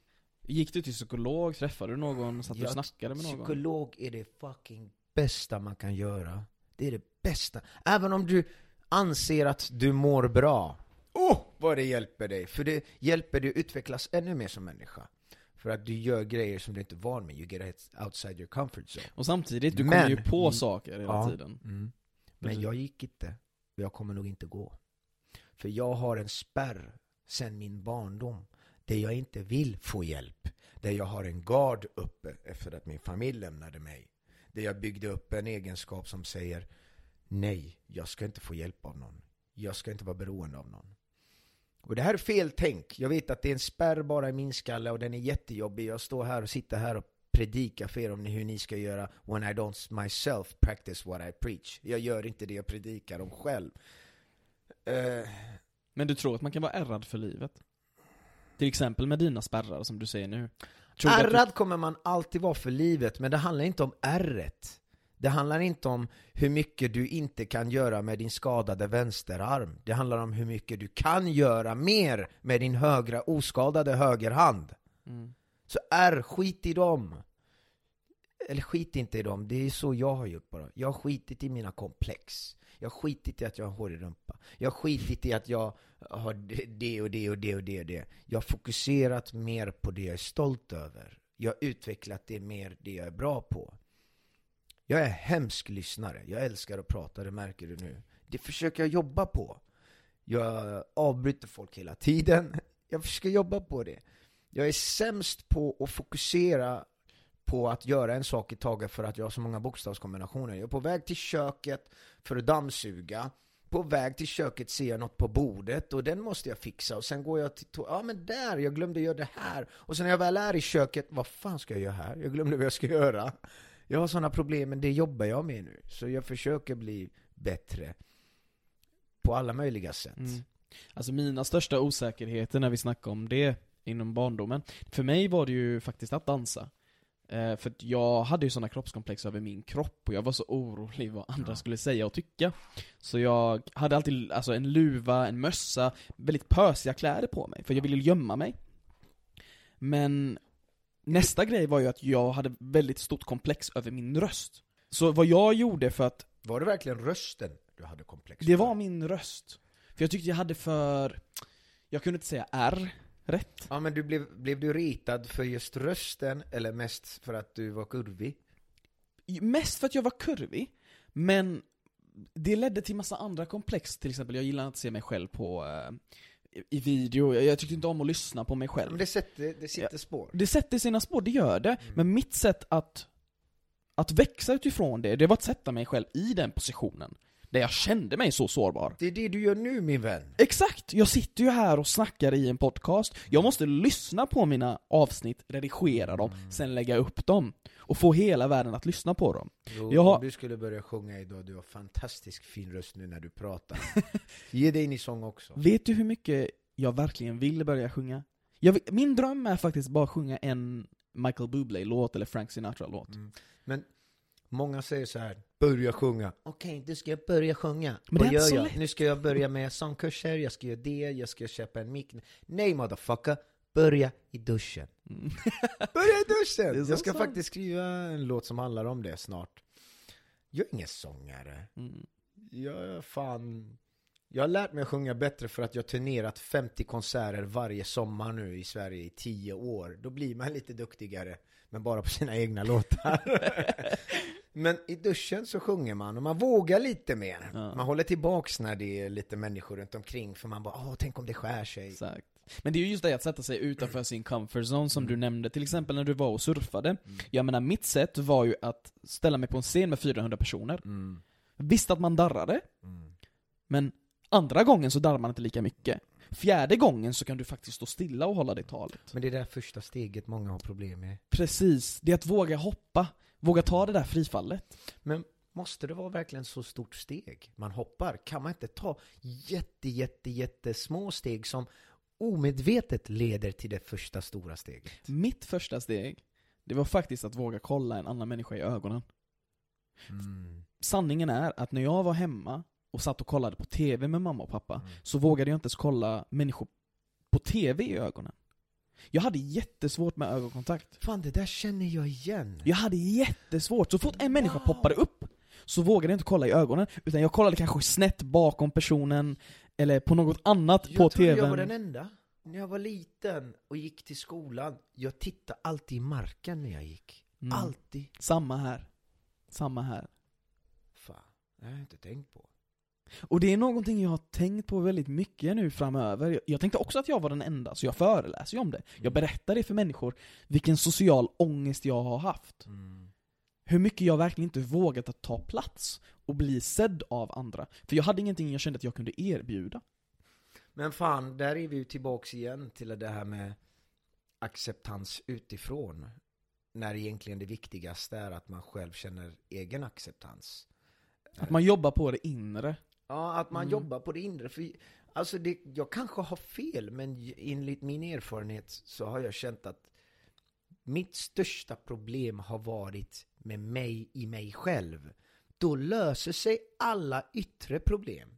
Gick du till psykolog? Träffade du någon? Satt du och snackade med någon? Psykolog är det fucking bästa man kan göra. Det är det bästa. Även om du anser att du mår bra. Åh, vad det hjälper dig! För det hjälper dig att utvecklas ännu mer som människa. För att du gör grejer som du inte är van med. You get outside your comfort zone. Och samtidigt, du Men- kommer ju på saker hela Ja. tiden. Mm. Men jag gick inte. Och jag kommer nog inte gå. För jag har en spärr sen min barndom. Där jag inte vill få hjälp. Där jag har en gard uppe efter att min familj lämnade mig. Där jag byggde upp en egenskap som säger Nej, jag ska inte få hjälp av någon. Jag ska inte vara beroende av någon. Och det här är fel tänk. Jag vet att det är en spärr bara i min skalle och den är jättejobbig. Jag står här och sitter här och predikar för er om hur ni ska göra when I don't myself practice what I preach. Jag gör inte det jag predikar om själv. Eh, Men du tror att man kan vara ärrad för livet? Till exempel med dina spärrar som du säger nu. Tror att du- Ärrad kommer man alltid vara för livet, men det handlar inte om ärret. Det handlar inte om hur mycket du inte kan göra med din skadade vänsterarm. Det handlar om hur mycket du kan göra mer med din högra oskadade högerhand. Mm. Så är skit i dem. Eller skit inte i dem, det är så jag har gjort bara. Jag har skitit i mina komplex. Jag har skitit i att jag har hårig rumpa. Jag har skitit i att jag har det och det och det och det och det. Jag har fokuserat mer på det jag är stolt över. Jag har utvecklat det mer, det jag är bra på. Jag är hemsk lyssnare. Jag älskar att prata, det märker du nu. Det försöker jag jobba på. Jag avbryter folk hela tiden. Jag försöker jobba på det. Jag är sämst på att fokusera på att göra en sak i taget för att jag har så många bokstavskombinationer. Jag är på väg till köket för att dammsuga. På väg till köket ser jag något på bordet och den måste jag fixa. Och sen går jag till to- ja men där, jag glömde göra det här. Och sen när jag väl är i köket, vad fan ska jag göra här? Jag glömde vad jag ska göra. Jag har sådana problem, men det jobbar jag med nu. Så jag försöker bli bättre. På alla möjliga sätt. Mm. Alltså mina största osäkerheter när vi snackar om det inom barndomen, för mig var det ju faktiskt att dansa. Eh, för att jag hade ju sådana kroppskomplex över min kropp och jag var så orolig vad andra Ja. skulle säga och tycka. Så jag hade alltid alltså, en luva, en mössa, väldigt pösiga kläder på mig, för jag ville gömma mig. Men nästa grej var ju att jag hade väldigt stort komplex över min röst. Så vad jag gjorde för att Var det verkligen rösten du hade komplex det för? var min röst. För jag tyckte jag hade för... Jag kunde inte säga R rätt. Ja men du blev, blev du ritad för just rösten eller mest för att du var kurvig? Mest för att jag var kurvig, men det ledde till massa andra komplex. Till exempel, jag gillar inte att se mig själv på eh, i- video, jag, tyckte inte om att lyssna på mig själv. men det, sätter, det sitter spår. Det sätter sina spår, det gör det. Men mitt sätt att, att växa utifrån det, det var att sätta mig själv i den positionen. Där jag kände mig så sårbar. Det är det du gör nu min vän. Exakt! Jag sitter ju här och snackar i en podcast. Jag måste lyssna på mina avsnitt, redigera dem, sen lägga upp dem. Och få hela världen att lyssna på dem. Jo, Jag har- Om du skulle börja sjunga idag, du har fantastisk fin röst nu när du pratar. Ge dig in i sång också. Vet du hur mycket jag verkligen vill börja sjunga? Vill- min dröm är faktiskt bara att sjunga en Michael Bublé-låt eller Frank Sinatra-låt. Mm. Men många säger så här, börja sjunga. Okej, du ska börja sjunga. Men Vad gör så jag? lätt. Nu ska jag börja med sångkurser, jag ska göra det, jag ska köpa en mick. Nej motherfucker, börja i duschen. Mm. Börja i duschen! så Jag ska sant. faktiskt skriva en låt som handlar om det snart. Jag är ingen sångare. Mm. Jag är fan... Jag har lärt mig att sjunga bättre för att jag har turnerat 50 konserter varje sommar nu i Sverige i 10 år. Då blir man lite duktigare, men bara på sina egna låtar. men i duschen så sjunger man och man vågar lite mer. Ja. Man håller tillbaks när det är lite människor runt omkring för man bara åh, tänk om det skär sig. Exakt. Men det är ju just det att sätta sig utanför sin comfort zone som du nämnde, till exempel när du var och surfade. Jag menar, mitt sätt var ju att ställa mig på en scen med 400 personer. Mm. Visst att man darrade, Mm. men andra gången så darrar man inte lika mycket. Fjärde gången så kan du faktiskt stå stilla och hålla det talet. Men det är det första steget många har problem med. Precis, det är att våga hoppa. Våga ta det där frifallet. Men måste det vara verkligen så stort steg man hoppar? Kan man inte ta jätte, jätte, jättesmå steg som omedvetet leder till det första stora steget? Mitt första steg, det var faktiskt att våga kolla en annan människa i ögonen. Mm. Sanningen är att när jag var hemma och satt och kollade på TV med mamma och pappa, Mm. så vågade jag inte ens kolla människor på TV i ögonen. Jag hade jättesvårt med ögonkontakt. Fan, det där känner jag igen. Jag hade jättesvårt, så fort en människa Wow. poppade upp så vågade jag inte kolla i ögonen, utan jag kollade kanske snett bakom personen, eller på något annat Jag på TVn. jag var den enda. När jag var liten och gick till skolan, jag tittade alltid i marken när jag gick. Mm. Alltid. Samma här. Samma här. Fan, det har jag inte tänkt på. Och det är någonting jag har tänkt på väldigt mycket nu framöver. Jag- Jag tänkte också att jag var den enda, så jag föreläser ju om det. Jag berättar det för människor, vilken social ångest jag har haft. Mm. Hur mycket jag verkligen inte vågat att ta plats och bli sedd av andra. För jag hade ingenting jag kände att jag kunde erbjuda. Men fan, där är vi ju tillbaks igen till det här med acceptans utifrån. När egentligen det viktigaste är att man själv känner egen acceptans. Att man jobbar på det inre. Ja, att man Mm. jobbar på det inre. För, alltså det, jag kanske har fel, men enligt min erfarenhet så har jag känt att mitt största problem har varit med mig i mig själv. Då löser sig alla yttre problem.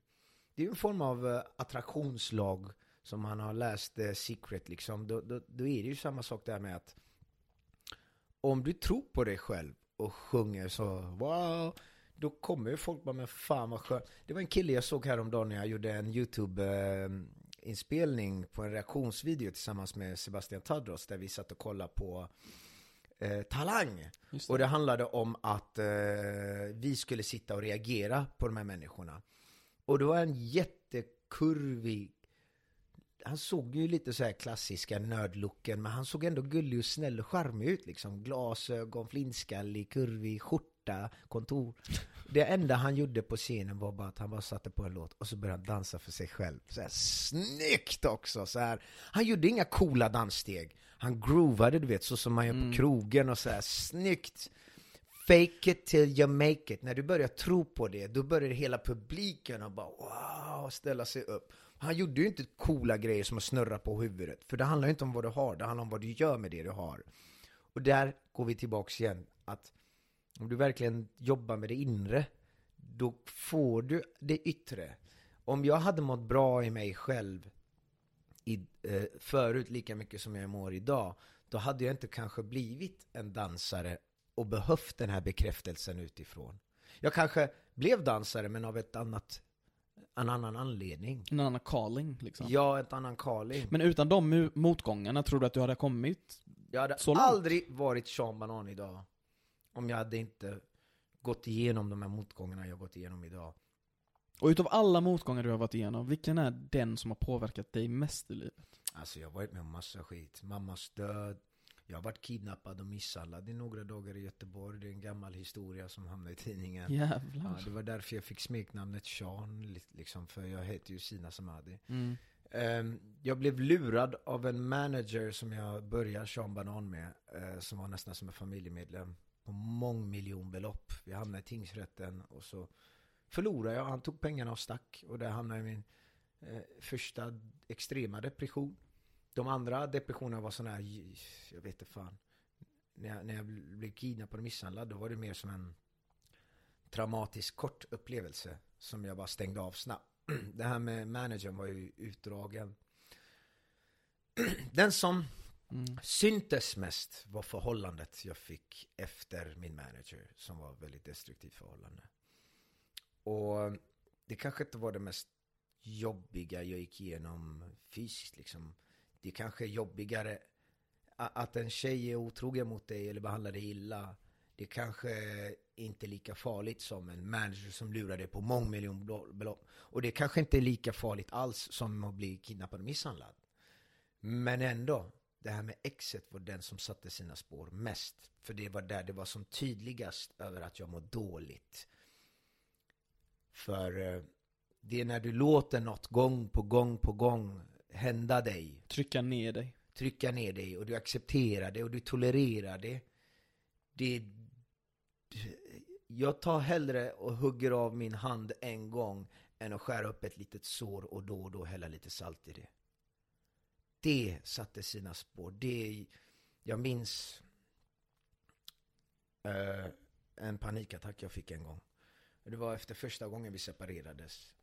Det är en form av eh, attraktionslag som man har läst eh, Secret liksom. Då, då, då är det ju samma sak där med att om du tror på dig själv och sjunger så wow, då kommer ju folk bara men fan vad skönt. Det var en kille jag såg häromdagen när jag gjorde en YouTube-inspelning på en reaktionsvideo tillsammans med Sebastian Tadros där vi satt och kollade på eh, Talang. Just Och det handlade om att eh, vi skulle sitta och reagera på de här människorna. Och det var en jättekurvig han såg ju lite så här klassiska nördlooken, men han såg ändå gullig och snäll och charmig ut liksom. Glasögon, flintskallig, kurvig, skjorta, kontor. Det enda han gjorde på scenen var bara att han bara satte på en låt och så började han dansa för sig själv. Så här snyggt också! Så här. Han gjorde inga coola danssteg. Han groovade, du vet, så som man gör Mm. på krogen och så här snyggt. Fake it till you make it. När du börjar tro på det, då börjar hela publiken och bara wow, ställa sig upp. Han gjorde ju inte coola grejer som att snurra på huvudet. För det handlar ju inte om vad du har, det handlar om vad du gör med det du har. Och där går vi tillbaks igen. Att om du verkligen jobbar med det inre, då får du det yttre. Om jag hade mått bra i mig själv i, eh, förut lika mycket som jag mår idag, då hade jag inte kanske blivit en dansare och behövt den här bekräftelsen utifrån. Jag kanske blev dansare men av ett annat, en annan anledning. En annan calling liksom. Ja, ett annan calling. Men utan de motgångarna, tror du att du hade kommit? Jag hade aldrig varit Sean Banan idag om jag hade inte gått igenom de här motgångarna jag gått igenom idag. Och utav alla motgångar du har varit igenom, vilken är den som har påverkat dig mest i livet? Alltså jag har varit med om massa skit. Mammas död, jag har varit kidnappad och misshandlad i några dagar i Göteborg. Det är en gammal historia som hamnade i tidningen. Jävlar. Ja, det var därför jag fick smeknamnet Sean, li- liksom, för jag heter ju Sina Samadi. Mm. Ehm, jag blev lurad av en manager som jag började Sean Banan med, eh, som var nästan som en familjemedlem, på mångmiljonbelopp. Vi hamnade i tingsrätten och så förlorade jag. Han tog pengarna och stack och där hamnade jag i min eh, första extrema depression. De andra depressionerna var sådana här, jag vet inte fan. När jag, när jag blev kidnappad och misshandlad, då var det mer som en traumatisk kort upplevelse som jag bara stängde av snabbt. Det här med managern var ju utdragen. Den som Mm. syntes mest var förhållandet jag fick efter min manager, som var väldigt destruktivt förhållande. Och det kanske inte var det mest jobbiga jag gick igenom fysiskt liksom. Det kanske är jobbigare att en tjej är otrogen mot dig eller behandlar dig illa. Det kanske inte är lika farligt som en manager som lurar dig på mångmiljonbelopp. Och det kanske inte är lika farligt alls som att bli kidnappad och misshandlad. Men ändå, det här med exet var den som satte sina spår mest. För det var där det var som tydligast över att jag mår dåligt. För eh, det är när du låter något gång på gång på gång hända dig, Trycka ner dig. trycka ner dig och du accepterar det och du tolererar det. det jag tar hellre och hugger av min hand en gång än att skära upp ett litet sår och då och då hälla lite salt i det. Det satte sina spår. Det, jag minns eh, en panikattack jag fick en gång. Det var efter första gången vi separerades.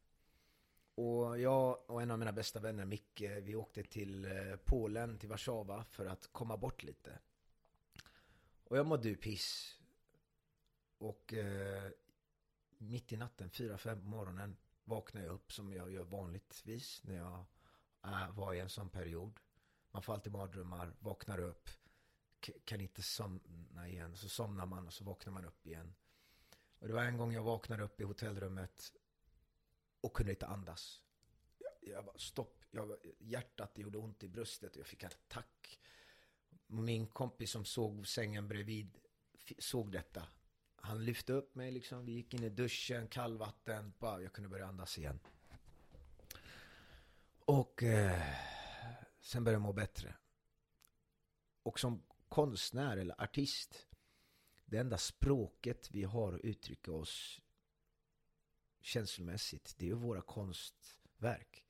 Och jag och en av mina bästa vänner, Micke, vi åkte till eh, Polen, till Warszawa, för att komma bort lite. Och jag mådde ju piss. Och eh, mitt i natten, fyra fem på morgonen, vaknade jag upp som jag gör vanligtvis när jag Eh, var i en sån period. Man får alltid mardrömmar, vaknar upp, kan inte somna igen. Så somnar man och så vaknar man upp igen. Och det var en gång jag vaknade upp i hotellrummet och kunde inte andas. Jag, jag bara stopp. Jag, hjärtat det gjorde ont i bröstet och jag fick en attack. Min kompis som såg sängen bredvid såg detta. Han lyfte upp mig liksom. Vi gick in i duschen, kallvatten. Bara, jag kunde börja andas igen. Och eh, sen började jag må bättre. Och som konstnär eller artist. Det enda språket vi har att uttrycka oss känslomässigt, det är ju våra konstverk.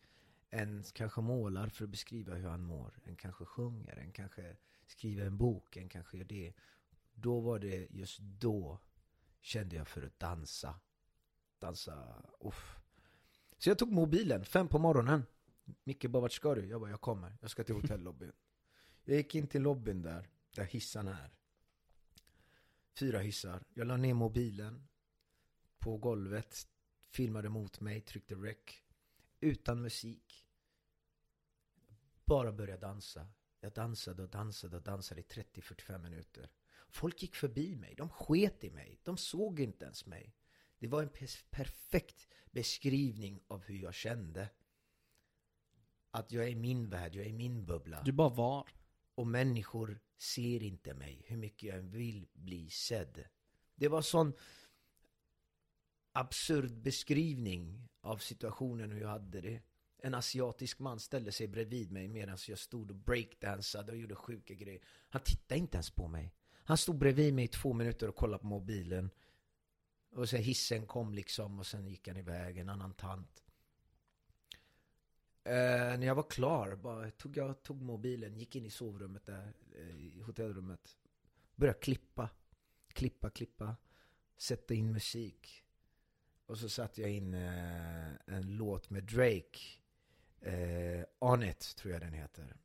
En kanske målar för att beskriva hur han mår. En kanske sjunger, en kanske skriver en bok, en kanske gör det. Då var det just då kände jag för att dansa. Dansa, uff. Så jag tog mobilen, fem på morgonen. Micke bara, vart ska du? Jag bara, jag kommer. Jag ska till hotellobbyn. Jag gick in till lobbyn där, där hissarna är. Fyra hissar. Jag la ner mobilen på golvet, filmade mot mig, tryckte rec. Utan musik. Bara började dansa. Jag dansade och dansade och dansade i 30-45 minuter. Folk gick förbi mig, de sket i mig, de såg inte ens mig. Det var en perfekt beskrivning av hur jag kände. Att jag är i min värld, jag är i min bubbla. Du bara var. Och människor ser inte mig, hur mycket jag än vill bli sedd. Det var sån absurd beskrivning av situationen hur jag hade det. En asiatisk man ställde sig bredvid mig medan jag stod och breakdansade och gjorde sjuka grejer. Han tittade inte ens på mig. Han stod bredvid mig i två minuter och kollade på mobilen. Och sen hissen kom liksom och sen gick han iväg, en annan tant. Eh, när jag var klar, bara tog jag tog mobilen, gick in i sovrummet där, eh, i hotellrummet. Började klippa, klippa, klippa. Sätta in musik. Och så satte jag in eh, en låt med Drake. Eh, On It, tror jag den heter.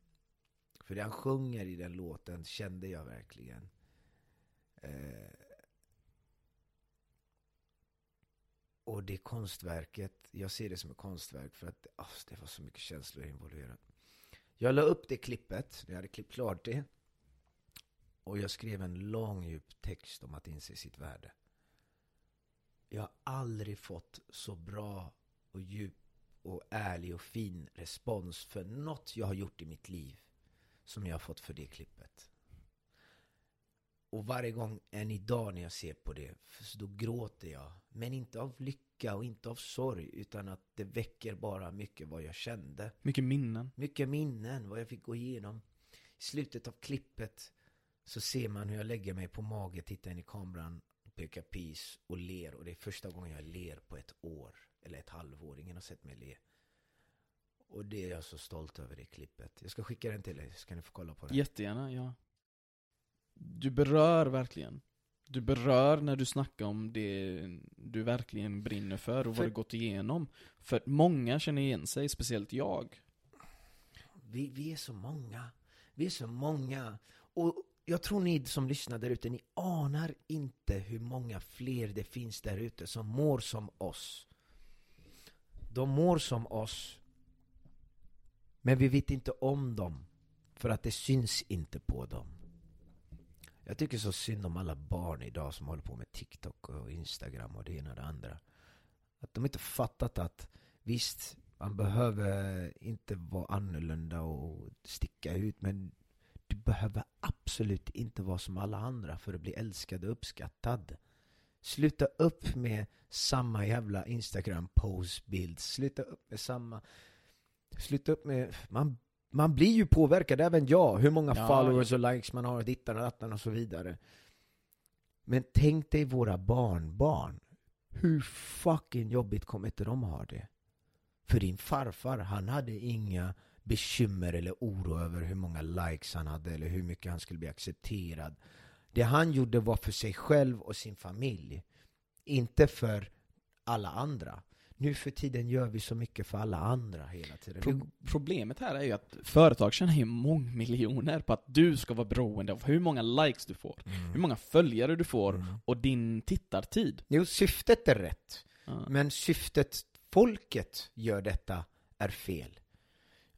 För det han sjunger i den låten kände jag verkligen. Eh, och det konstverket, jag ser det som ett konstverk för att oh, det var så mycket känslor involverat. Jag la upp det klippet, jag hade klippt klart det. Och jag skrev en lång djup text om att inse sitt värde. Jag har aldrig fått så bra och djup och ärlig och fin respons för något jag har gjort i mitt liv som jag har fått för det klippet. Och varje gång, än idag när jag ser på det, så då gråter jag. Men inte av lycka och inte av sorg, utan att det väcker bara mycket vad jag kände. Mycket minnen. Mycket minnen, vad jag fick gå igenom. I slutet av klippet så ser man hur jag lägger mig på mage, tittar in i kameran, pekar peace och ler. Och det är första gången jag ler på ett år, eller ett halvår. Ingen har sett mig le. Och det är jag så stolt över det klippet. Jag ska skicka den till dig, så kan ni få kolla på det. Jättegärna, ja. Du berör verkligen. Du berör när du snackar om det du verkligen brinner för och För- vad du gått igenom. För många känner igen sig, speciellt jag. Vi, vi är så många. Vi är så många. Och jag tror ni som lyssnar där ute, ni anar inte hur många fler det finns där ute som mår som oss. De mår som oss. Men vi vet inte om dem. För att det syns inte på dem. Jag tycker så synd om alla barn idag som håller på med TikTok och Instagram och det ena och det andra. Att de inte fattat att visst, man behöver inte vara annorlunda och sticka ut men du behöver absolut inte vara som alla andra för att bli älskad och uppskattad. Sluta upp med samma jävla Instagram pose-bild. Sluta upp med samma... Sluta upp med, man, man blir ju påverkad, även jag, hur många Ja, followers och likes man har, dittan och dattan och så vidare. Men tänk dig våra barnbarn. Hur fucking jobbigt kommer inte de ha det? För din farfar, han hade inga bekymmer eller oro över hur många likes han hade eller hur mycket han skulle bli accepterad. Det han gjorde var för sig själv och sin familj. Inte för alla andra. Nu för tiden gör vi så mycket för alla andra hela tiden. Pro problemet här är ju att företag tjänar ju mångmiljoner på att du ska vara beroende av hur många likes du får, hur Mm. många följare du får Mm. och din tittartid. Jo, syftet är rätt. Ja. Men syftet folket gör detta är fel.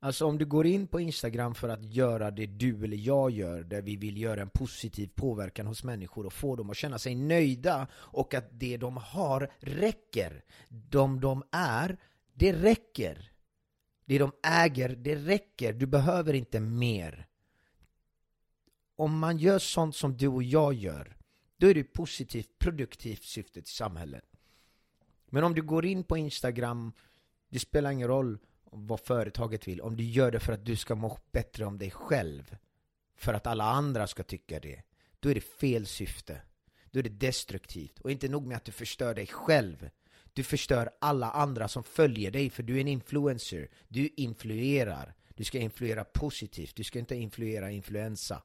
Alltså om du går in på Instagram för att göra det du eller jag gör, där vi vill göra en positiv påverkan hos människor och få dem att känna sig nöjda och att det de har räcker. De de är, det räcker. Det de äger, det räcker. Du behöver inte mer. Om man gör sånt som du och jag gör, då är det positivt, produktivt syfte till samhället. Men om du går in på Instagram, det spelar ingen roll vad företaget vill. Om du gör det för att du ska må bättre om dig själv, för att alla andra ska tycka det, då är det fel syfte. Då är det destruktivt. Och inte nog med att du förstör dig själv, du förstör alla andra som följer dig, för du är en influencer. Du influerar. Du ska influera positivt, du ska inte influera influensa.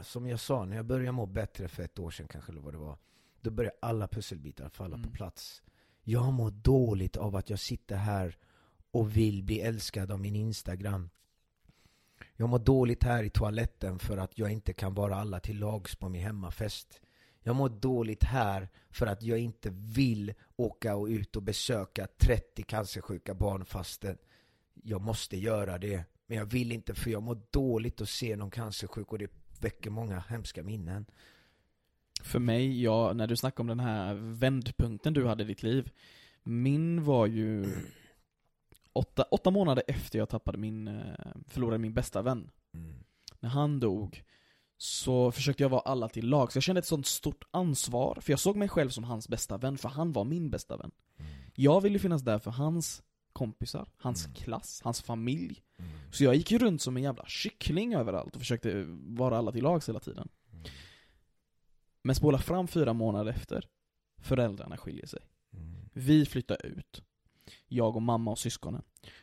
Som jag sa, när jag började må bättre för ett år sedan kanske, eller vad det var, då började alla pusselbitar falla Mm. på plats. Jag mår dåligt av att jag sitter här och vill bli älskad av min Instagram. Jag mår dåligt här i toaletten för att jag inte kan vara alla till lags på min hemmafest. Jag mår dåligt här för att jag inte vill åka och ut och besöka 30 cancersjuka barn fastän jag måste göra det. Men jag vill inte för jag mår dåligt att se någon cancersjuk och det väcker många hemska minnen. För mig, ja, när du snackar om den här vändpunkten du hade i ditt liv. Min var ju åtta, åtta månader efter jag tappade min, eh, förlorade min bästa vän. När han dog, så försökte jag vara alla till lag. Så jag kände ett sånt stort ansvar, för jag såg mig själv som hans bästa vän, för han var min bästa vän. Jag ville finnas där för hans kompisar, hans Mm. klass, hans familj. Så jag gick ju runt som en jävla kyckling överallt och försökte vara alla till lags hela tiden. Men spola fram fyra månader efter, föräldrarna skiljer sig. Vi flyttar ut. Jag och mamma och syskonen.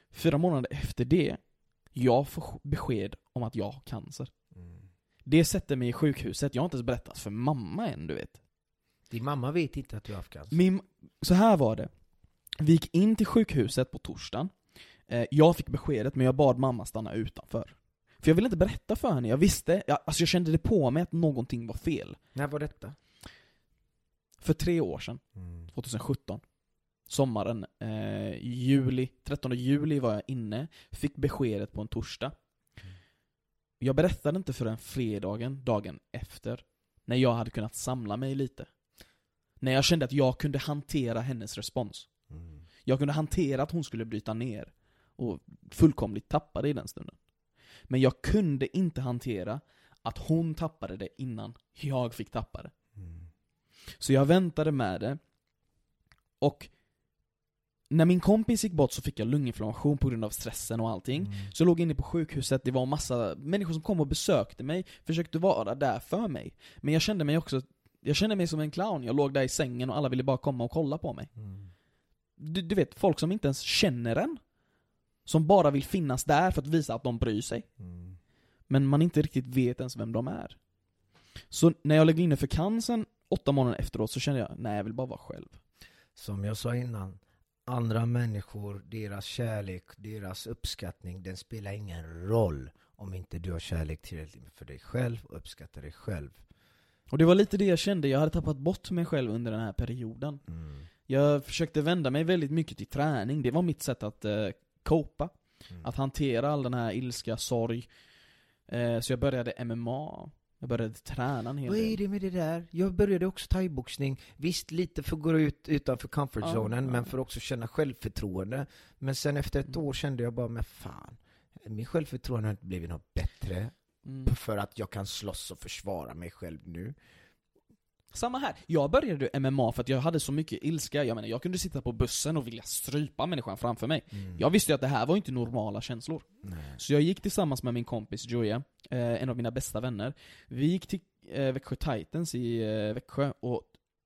Fyra månader efter det, jag får besked om att jag har cancer. Det sätter mig i sjukhuset, jag har inte ens berättat för mamma än, du vet. Din mamma vet inte att du har haft cancer? Min, så här var det. Vi gick in till sjukhuset på torsdagen. Eh, jag fick beskedet, men jag bad mamma stanna utanför. För jag ville inte berätta för henne, jag visste, jag, alltså jag kände det på mig att någonting var fel. När var detta? För tre år sedan, 2017. Sommaren, eh, juli, 13 juli var jag inne, fick beskedet på en torsdag. Jag berättade inte förrän fredagen, dagen efter, när jag hade kunnat samla mig lite. När jag kände att jag kunde hantera hennes respons. Jag kunde hantera att hon skulle bryta ner och fullkomligt tappa det i den stunden. Men jag kunde inte hantera att hon tappade det innan jag fick tappa det. Så jag väntade med det. Och när min kompis gick bort så fick jag lunginflammation på grund av stressen och allting. Så jag låg inne på sjukhuset, det var massa människor som kom och besökte mig, försökte vara där för mig. Men jag kände mig också, jag kände mig som en clown, jag låg där i sängen och alla ville bara komma och kolla på mig. Du, du vet, folk som inte ens känner en. Som bara vill finnas där för att visa att de bryr sig. Men man inte riktigt vet ens vem de är. Så när jag låg inne för cancern åtta månader efteråt så kände jag, nej jag vill bara vara själv. Som jag sa innan, andra människor, deras kärlek, deras uppskattning, den spelar ingen roll om inte du har kärlek tillräckligt för dig själv och uppskattar dig själv. Och det var lite det jag kände, jag hade tappat bort mig själv under den här perioden. Jag försökte vända mig väldigt mycket till träning, det var mitt sätt att eh, copa. Mm. Att hantera all den här ilska, sorg. Eh, så jag började MMA, jag började träna en hel Vad är del. det med det där? Jag började också thaiboxning, visst lite för att gå ut utanför comfort Ja, zonen, ja. men för att också känna självförtroende. Men sen efter ett Mm. år kände jag bara, men fan, min självförtroende har inte blivit något bättre Mm. för att jag kan slåss och försvara mig själv nu. Samma här. Jag började MMA för att jag hade så mycket ilska. Jag menar, jag kunde sitta på bussen och vilja strypa människan framför mig. Mm. Jag visste ju att det här var inte normala känslor. Nej. Så jag gick tillsammans med min kompis Joya, eh, en av mina bästa vänner. Vi gick till eh, Växjö Titans i eh, Växjö och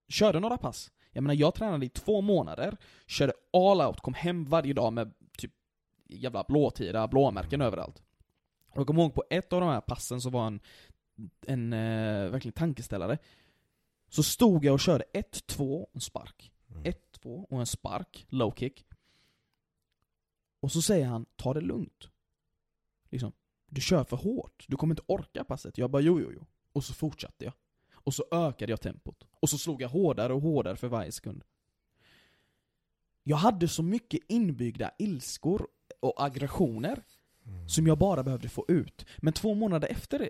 körde några pass. Jag menar, jag tränade i två månader, körde all out, kom hem varje dag med typ jävla blåtira, blåmärken överallt. Och jag kommer ihåg på ett av de här passen så var en, en verkligen tankeställare. Så stod jag och körde 1-2 och en spark. Mm. 1-2 och en spark, low kick. Och så säger han, ta det lugnt. Liksom, du kör för hårt, du kommer inte orka passet. Jag bara, jo, jo, jo. Och så fortsatte jag. Och så ökade jag tempot. Och så slog jag hårdare och hårdare för varje sekund. Jag hade så mycket inbyggda ilskor och aggressioner Mm. som jag bara behövde få ut. Men två månader efter det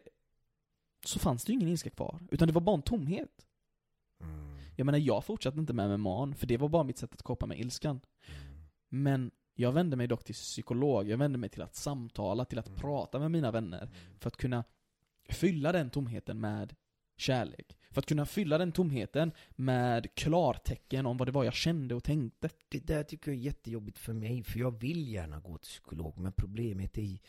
så fanns det ju ingen ilska kvar. Utan det var bara en tomhet. Jag menar, jag fortsatte inte med MMA, för det var bara mitt sätt att koppla med ilskan. Men jag vände mig dock till psykolog, jag vände mig till att samtala, till att Mm. prata med mina vänner. För att kunna fylla den tomheten med kärlek. För att kunna fylla den tomheten med klartecken om vad det var jag kände och tänkte. Det där tycker jag är jättejobbigt för mig, för jag vill gärna gå till psykolog, men problemet är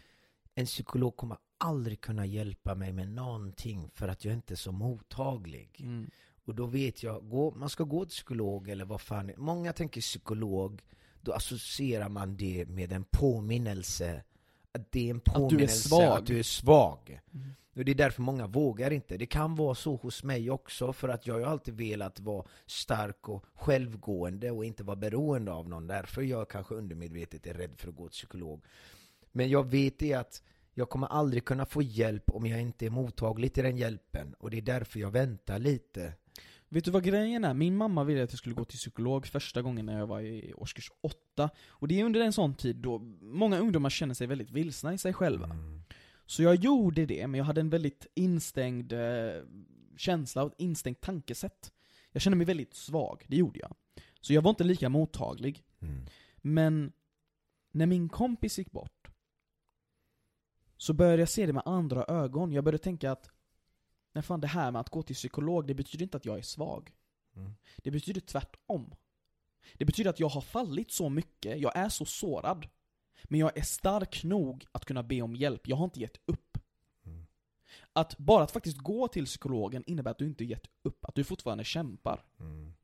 en psykolog kommer aldrig kunna hjälpa mig med någonting för att jag inte är så mottaglig. Mm. Och då vet jag, gå, man ska gå till psykolog eller vad fan Många tänker psykolog, då associerar man det med en påminnelse att det är en du är påminnelse svag. att du är svag. Mm. Och det är därför många vågar inte. Det kan vara så hos mig också, för att jag har alltid velat vara stark och självgående och inte vara beroende av någon. Därför jag kanske undermedvetet är rädd för att gå till psykolog. Men jag vet det att jag kommer aldrig kunna få hjälp om jag inte är mottaglig till den hjälpen. Och det är därför jag väntar lite. Vet du vad grejen är? Min mamma ville att jag skulle gå till psykolog första gången när jag var i årskurs 8. Och det är under en sån tid då många ungdomar känner sig väldigt vilsna i sig själva. Mm. Så jag gjorde det, men jag hade en väldigt instängd eh, känsla och ett instängt tankesätt. Jag kände mig väldigt svag, det gjorde jag. Så jag var inte lika mottaglig. Mm. Men när min kompis gick bort, så började jag se det med andra ögon. Jag började tänka att, nej fan det här med att gå till psykolog, det betyder inte att jag är svag. Mm. Det betyder tvärtom. Det betyder att jag har fallit så mycket, jag är så sårad. Men jag är stark nog att kunna be om hjälp, jag har inte gett upp. Mm. Att bara att faktiskt gå till psykologen innebär att du inte gett upp, att du fortfarande kämpar. Mm.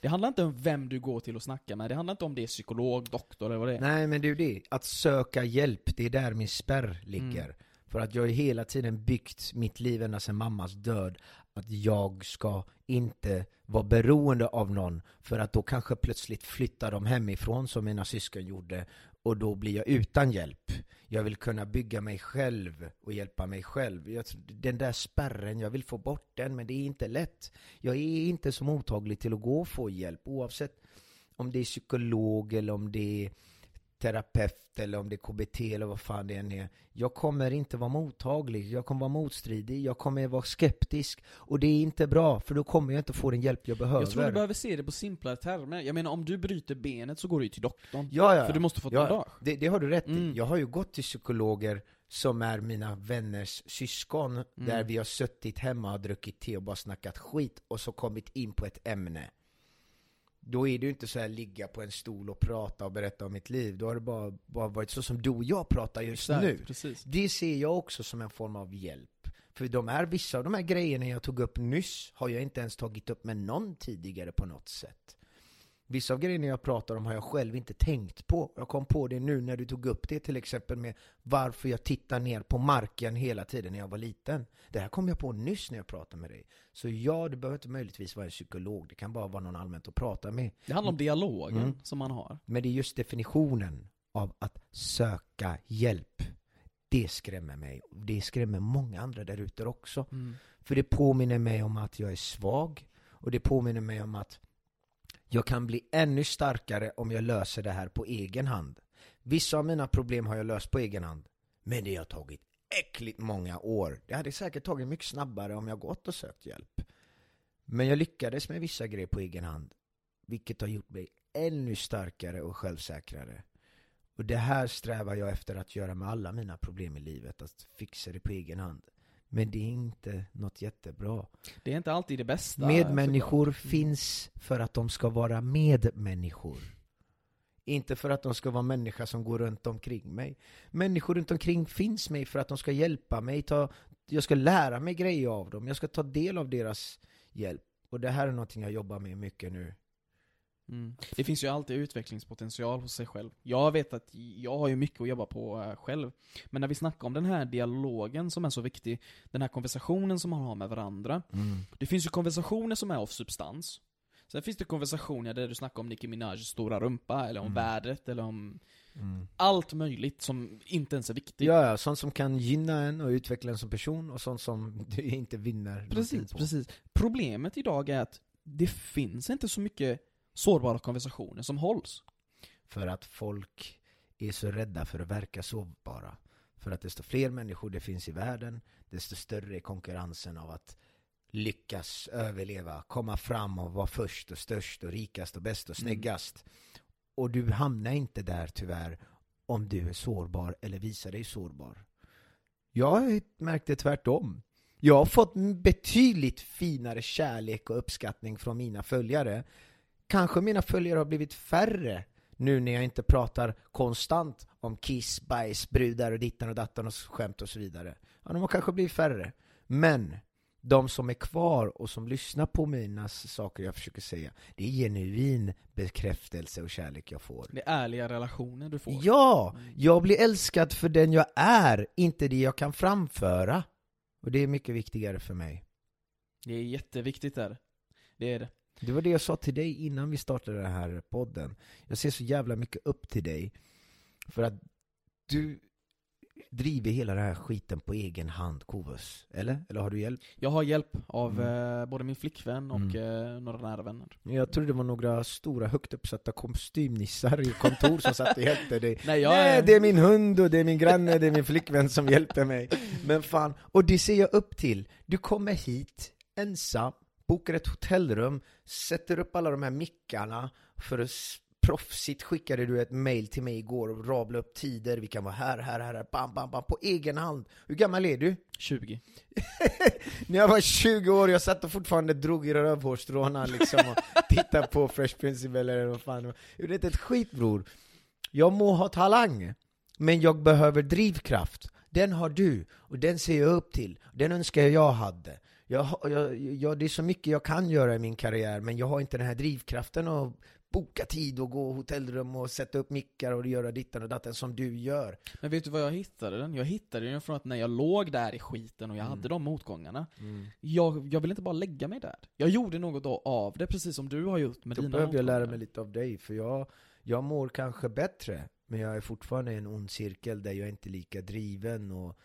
Det handlar inte om vem du går till och snackar med, det handlar inte om det är psykolog, doktor eller vad det är. Nej men det är ju det, att söka hjälp, det är där min spärr ligger. För att jag har hela tiden byggt mitt liv ända sedan mammas död Att jag ska inte vara beroende av någon För att då kanske plötsligt flyttar de hemifrån som mina syskon gjorde Och då blir jag utan hjälp. Jag vill kunna bygga mig själv och hjälpa mig själv. Jag, Den där spärren, jag vill få bort den men det är inte lätt. Jag är inte så mottaglig till att gå och få hjälp oavsett om det är psykolog eller om det är terapeut eller om det är KBT eller vad fan det än är. Jag kommer inte vara mottaglig, jag kommer vara motstridig, jag kommer vara skeptisk. Och det är inte bra, för då kommer jag inte få den hjälp jag behöver. Jag tror du behöver se det på simplare termer. Jag menar om du bryter benet så går du ju till doktorn. ja, ja, För du måste få ett ja, bandage. det, det har du rätt Mm. i. Jag har ju gått till psykologer som är mina vänners syskon, Mm. där vi har suttit hemma och druckit te och bara snackat skit och så kommit in på ett ämne. Då är det ju inte så här ligga på en stol och prata och berätta om mitt liv. Då har det bara, bara varit så som du och jag pratar just nu. precis. Det ser jag också som en form av hjälp. För de här, vissa av de här grejerna jag tog upp nyss har jag inte ens tagit upp med någon tidigare på något sätt. Vissa av grejerna jag pratar om har jag själv inte tänkt på. Jag kom på det nu när du tog upp det till exempel med varför jag tittar ner på marken hela tiden när jag var liten. Det här kom jag på nyss när jag pratade med dig. Så ja, det behöver inte möjligtvis vara en psykolog. Det kan bara vara någon allmänt att prata med. Det handlar om dialogen Mm. som man har. Men det är just definitionen av att söka hjälp. Det skrämmer mig. Det skrämmer många andra där ute också. Mm. För det påminner mig om att jag är svag. Och det påminner mig om att jag kan bli ännu starkare om jag löser det här på egen hand. Vissa av mina problem har jag löst på egen hand. Men det har tagit äckligt många år. Det hade säkert tagit mycket snabbare om jag gått och sökt hjälp. Men jag lyckades med vissa grejer på egen hand. Vilket har gjort mig ännu starkare och självsäkrare. Och det här strävar jag efter att göra med alla mina problem i livet, att fixa det på egen hand. Men det är inte något jättebra. Det är inte alltid det bästa. Medmänniskor. Mm. finns för att de ska vara medmänniskor. Inte för att de ska vara människa som går runt omkring mig. Människor runt omkring finns mig för att de ska hjälpa mig. Ta, jag ska lära mig grejer av dem. Jag ska ta del av deras hjälp. Och det här är någonting jag jobbar med mycket nu. Mm. Det finns ju alltid utvecklingspotential hos sig själv. Jag vet att jag har ju mycket att jobba på eh, själv. Men när vi snackar om den här dialogen som är så viktig, den här konversationen som man har med varandra. Det finns ju konversationer som är av substans. Sen finns det konversationer där du snackar om Nicki Minajs stora rumpa, eller om Mm. vädret, eller om Mm. allt möjligt som inte ens är viktigt. Ja, ja, sånt som kan gynna en och utveckla en som person och sånt som du inte vinner Precis, på. precis. Problemet idag är att det finns inte så mycket sårbara konversationer som hålls. För att folk är så rädda för att verka sårbara. För att desto fler människor det finns i världen, desto större är konkurrensen av att lyckas överleva, komma fram och vara först och störst och rikast och bäst och Mm. snyggast. Och du hamnar inte där tyvärr om du är sårbar eller visar dig sårbar. Jag har märkt det tvärtom. Jag har fått betydligt finare kärlek och uppskattning från mina följare. Kanske mina följare har blivit färre nu när jag inte pratar konstant om kiss, bajs, brudar och dittan och dattan och skämt och så vidare. Ja, de har kanske blivit färre. Men de som är kvar och som lyssnar på mina saker jag försöker säga, det är genuin bekräftelse och kärlek jag får. Det är ärliga relationer du får. Ja! Jag blir älskad för den jag är, inte det jag kan framföra. Och det är mycket viktigare för mig. Det är jätteviktigt där. Det är det. Det var det jag sa till dig innan vi startade den här podden. Jag ser så jävla mycket upp till dig. För att du driver hela den här skiten på egen hand, Kovus. Eller? Eller har du hjälp? Jag har hjälp av Mm. eh, både min flickvän och eh, några nära vänner. Jag trodde det var några stora högt uppsatta kostymnissar i kontor som satt och hjälpte dig. Nej, jag Nej, det är min hund och det är min granne, det är min flickvän som hjälper mig. Men fan, och det ser jag upp till. Du kommer hit ensam, bokar ett hotellrum, sätter upp alla de här mickarna för att proffsigt skickade du ett mail till mig igår och rablade upp tider, vi kan vara här, här, här, bam, bam, bam, på egen hand. Hur gammal är du? 20. När jag var 20 år, jag satt och fortfarande drog i rövhårstråna liksom och tittade på Fresh Prince eller vad fan det. Jag gjorde inte ett skit bror. Jag må ha talang, men jag behöver drivkraft. Den har du, och den ser jag upp till. Den önskar jag hade. Jag, jag, jag, det är så mycket jag kan göra i min karriär, men jag har inte den här drivkraften att boka tid och gå hotellrum och sätta upp mickar och göra dittan och datten som du gör. Men vet du vad jag hittade den? Jag hittade den från att när jag låg där i skiten och jag Mm. hade de motgångarna jag, jag ville inte bara lägga mig där. Jag gjorde något då av det, precis som du har gjort med Då dina behöver jag lära mig lite av dig, för jag, jag mår kanske bättre, men jag är fortfarande i en ond cirkel där jag inte är lika driven och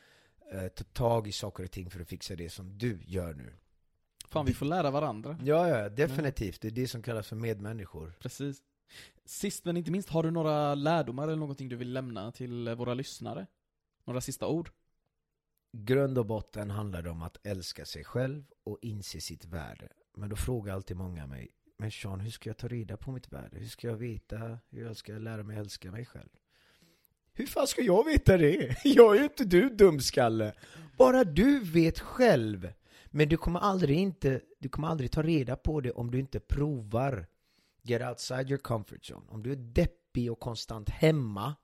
eh, tar tag i saker och ting för att fixa det som du gör nu. Fan, vi får lära varandra. Ja, ja, definitivt. Det är det som kallas för medmänniskor. Precis. Sist men inte minst, har du några lärdomar eller någonting du vill lämna till våra lyssnare? Några sista ord? Grund och botten handlar det om att älska sig själv och inse sitt värde. Men då frågar alltid många mig, men Sean, hur ska jag ta reda på mitt värde? Hur ska jag veta hur jag ska lära mig älska mig själv? Hur fan ska jag veta det? Jag är ju inte du dumskalle. Bara du vet själv. Men du kommer aldrig inte, du kommer aldrig ta reda på det om du inte provar. Get outside your comfort zone. Om du är deppig och konstant hemma,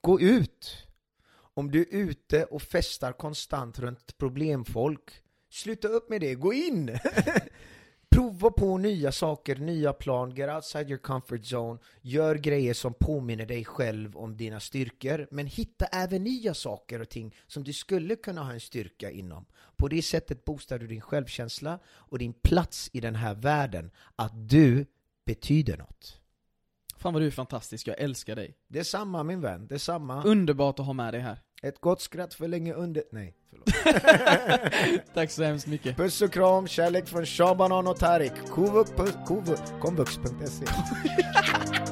gå ut. Om du är ute och festar konstant runt problemfolk, sluta upp med det, gå in! Prova på nya saker, nya plan, get outside your comfort zone, gör grejer som påminner dig själv om dina styrkor, men hitta även nya saker och ting som du skulle kunna ha en styrka inom. På det sättet boostar du din självkänsla och din plats i den här världen, att du betyder något. Fan vad du är fantastisk, jag älskar dig. Det är samma min vän, det är samma. Underbart att ha med dig här. Ett gott skratt för länge under... Nej, förlåt. Tack så hemskt mycket. Puss och kram, kärlek från Sean Banan och Tarik. Komvux.se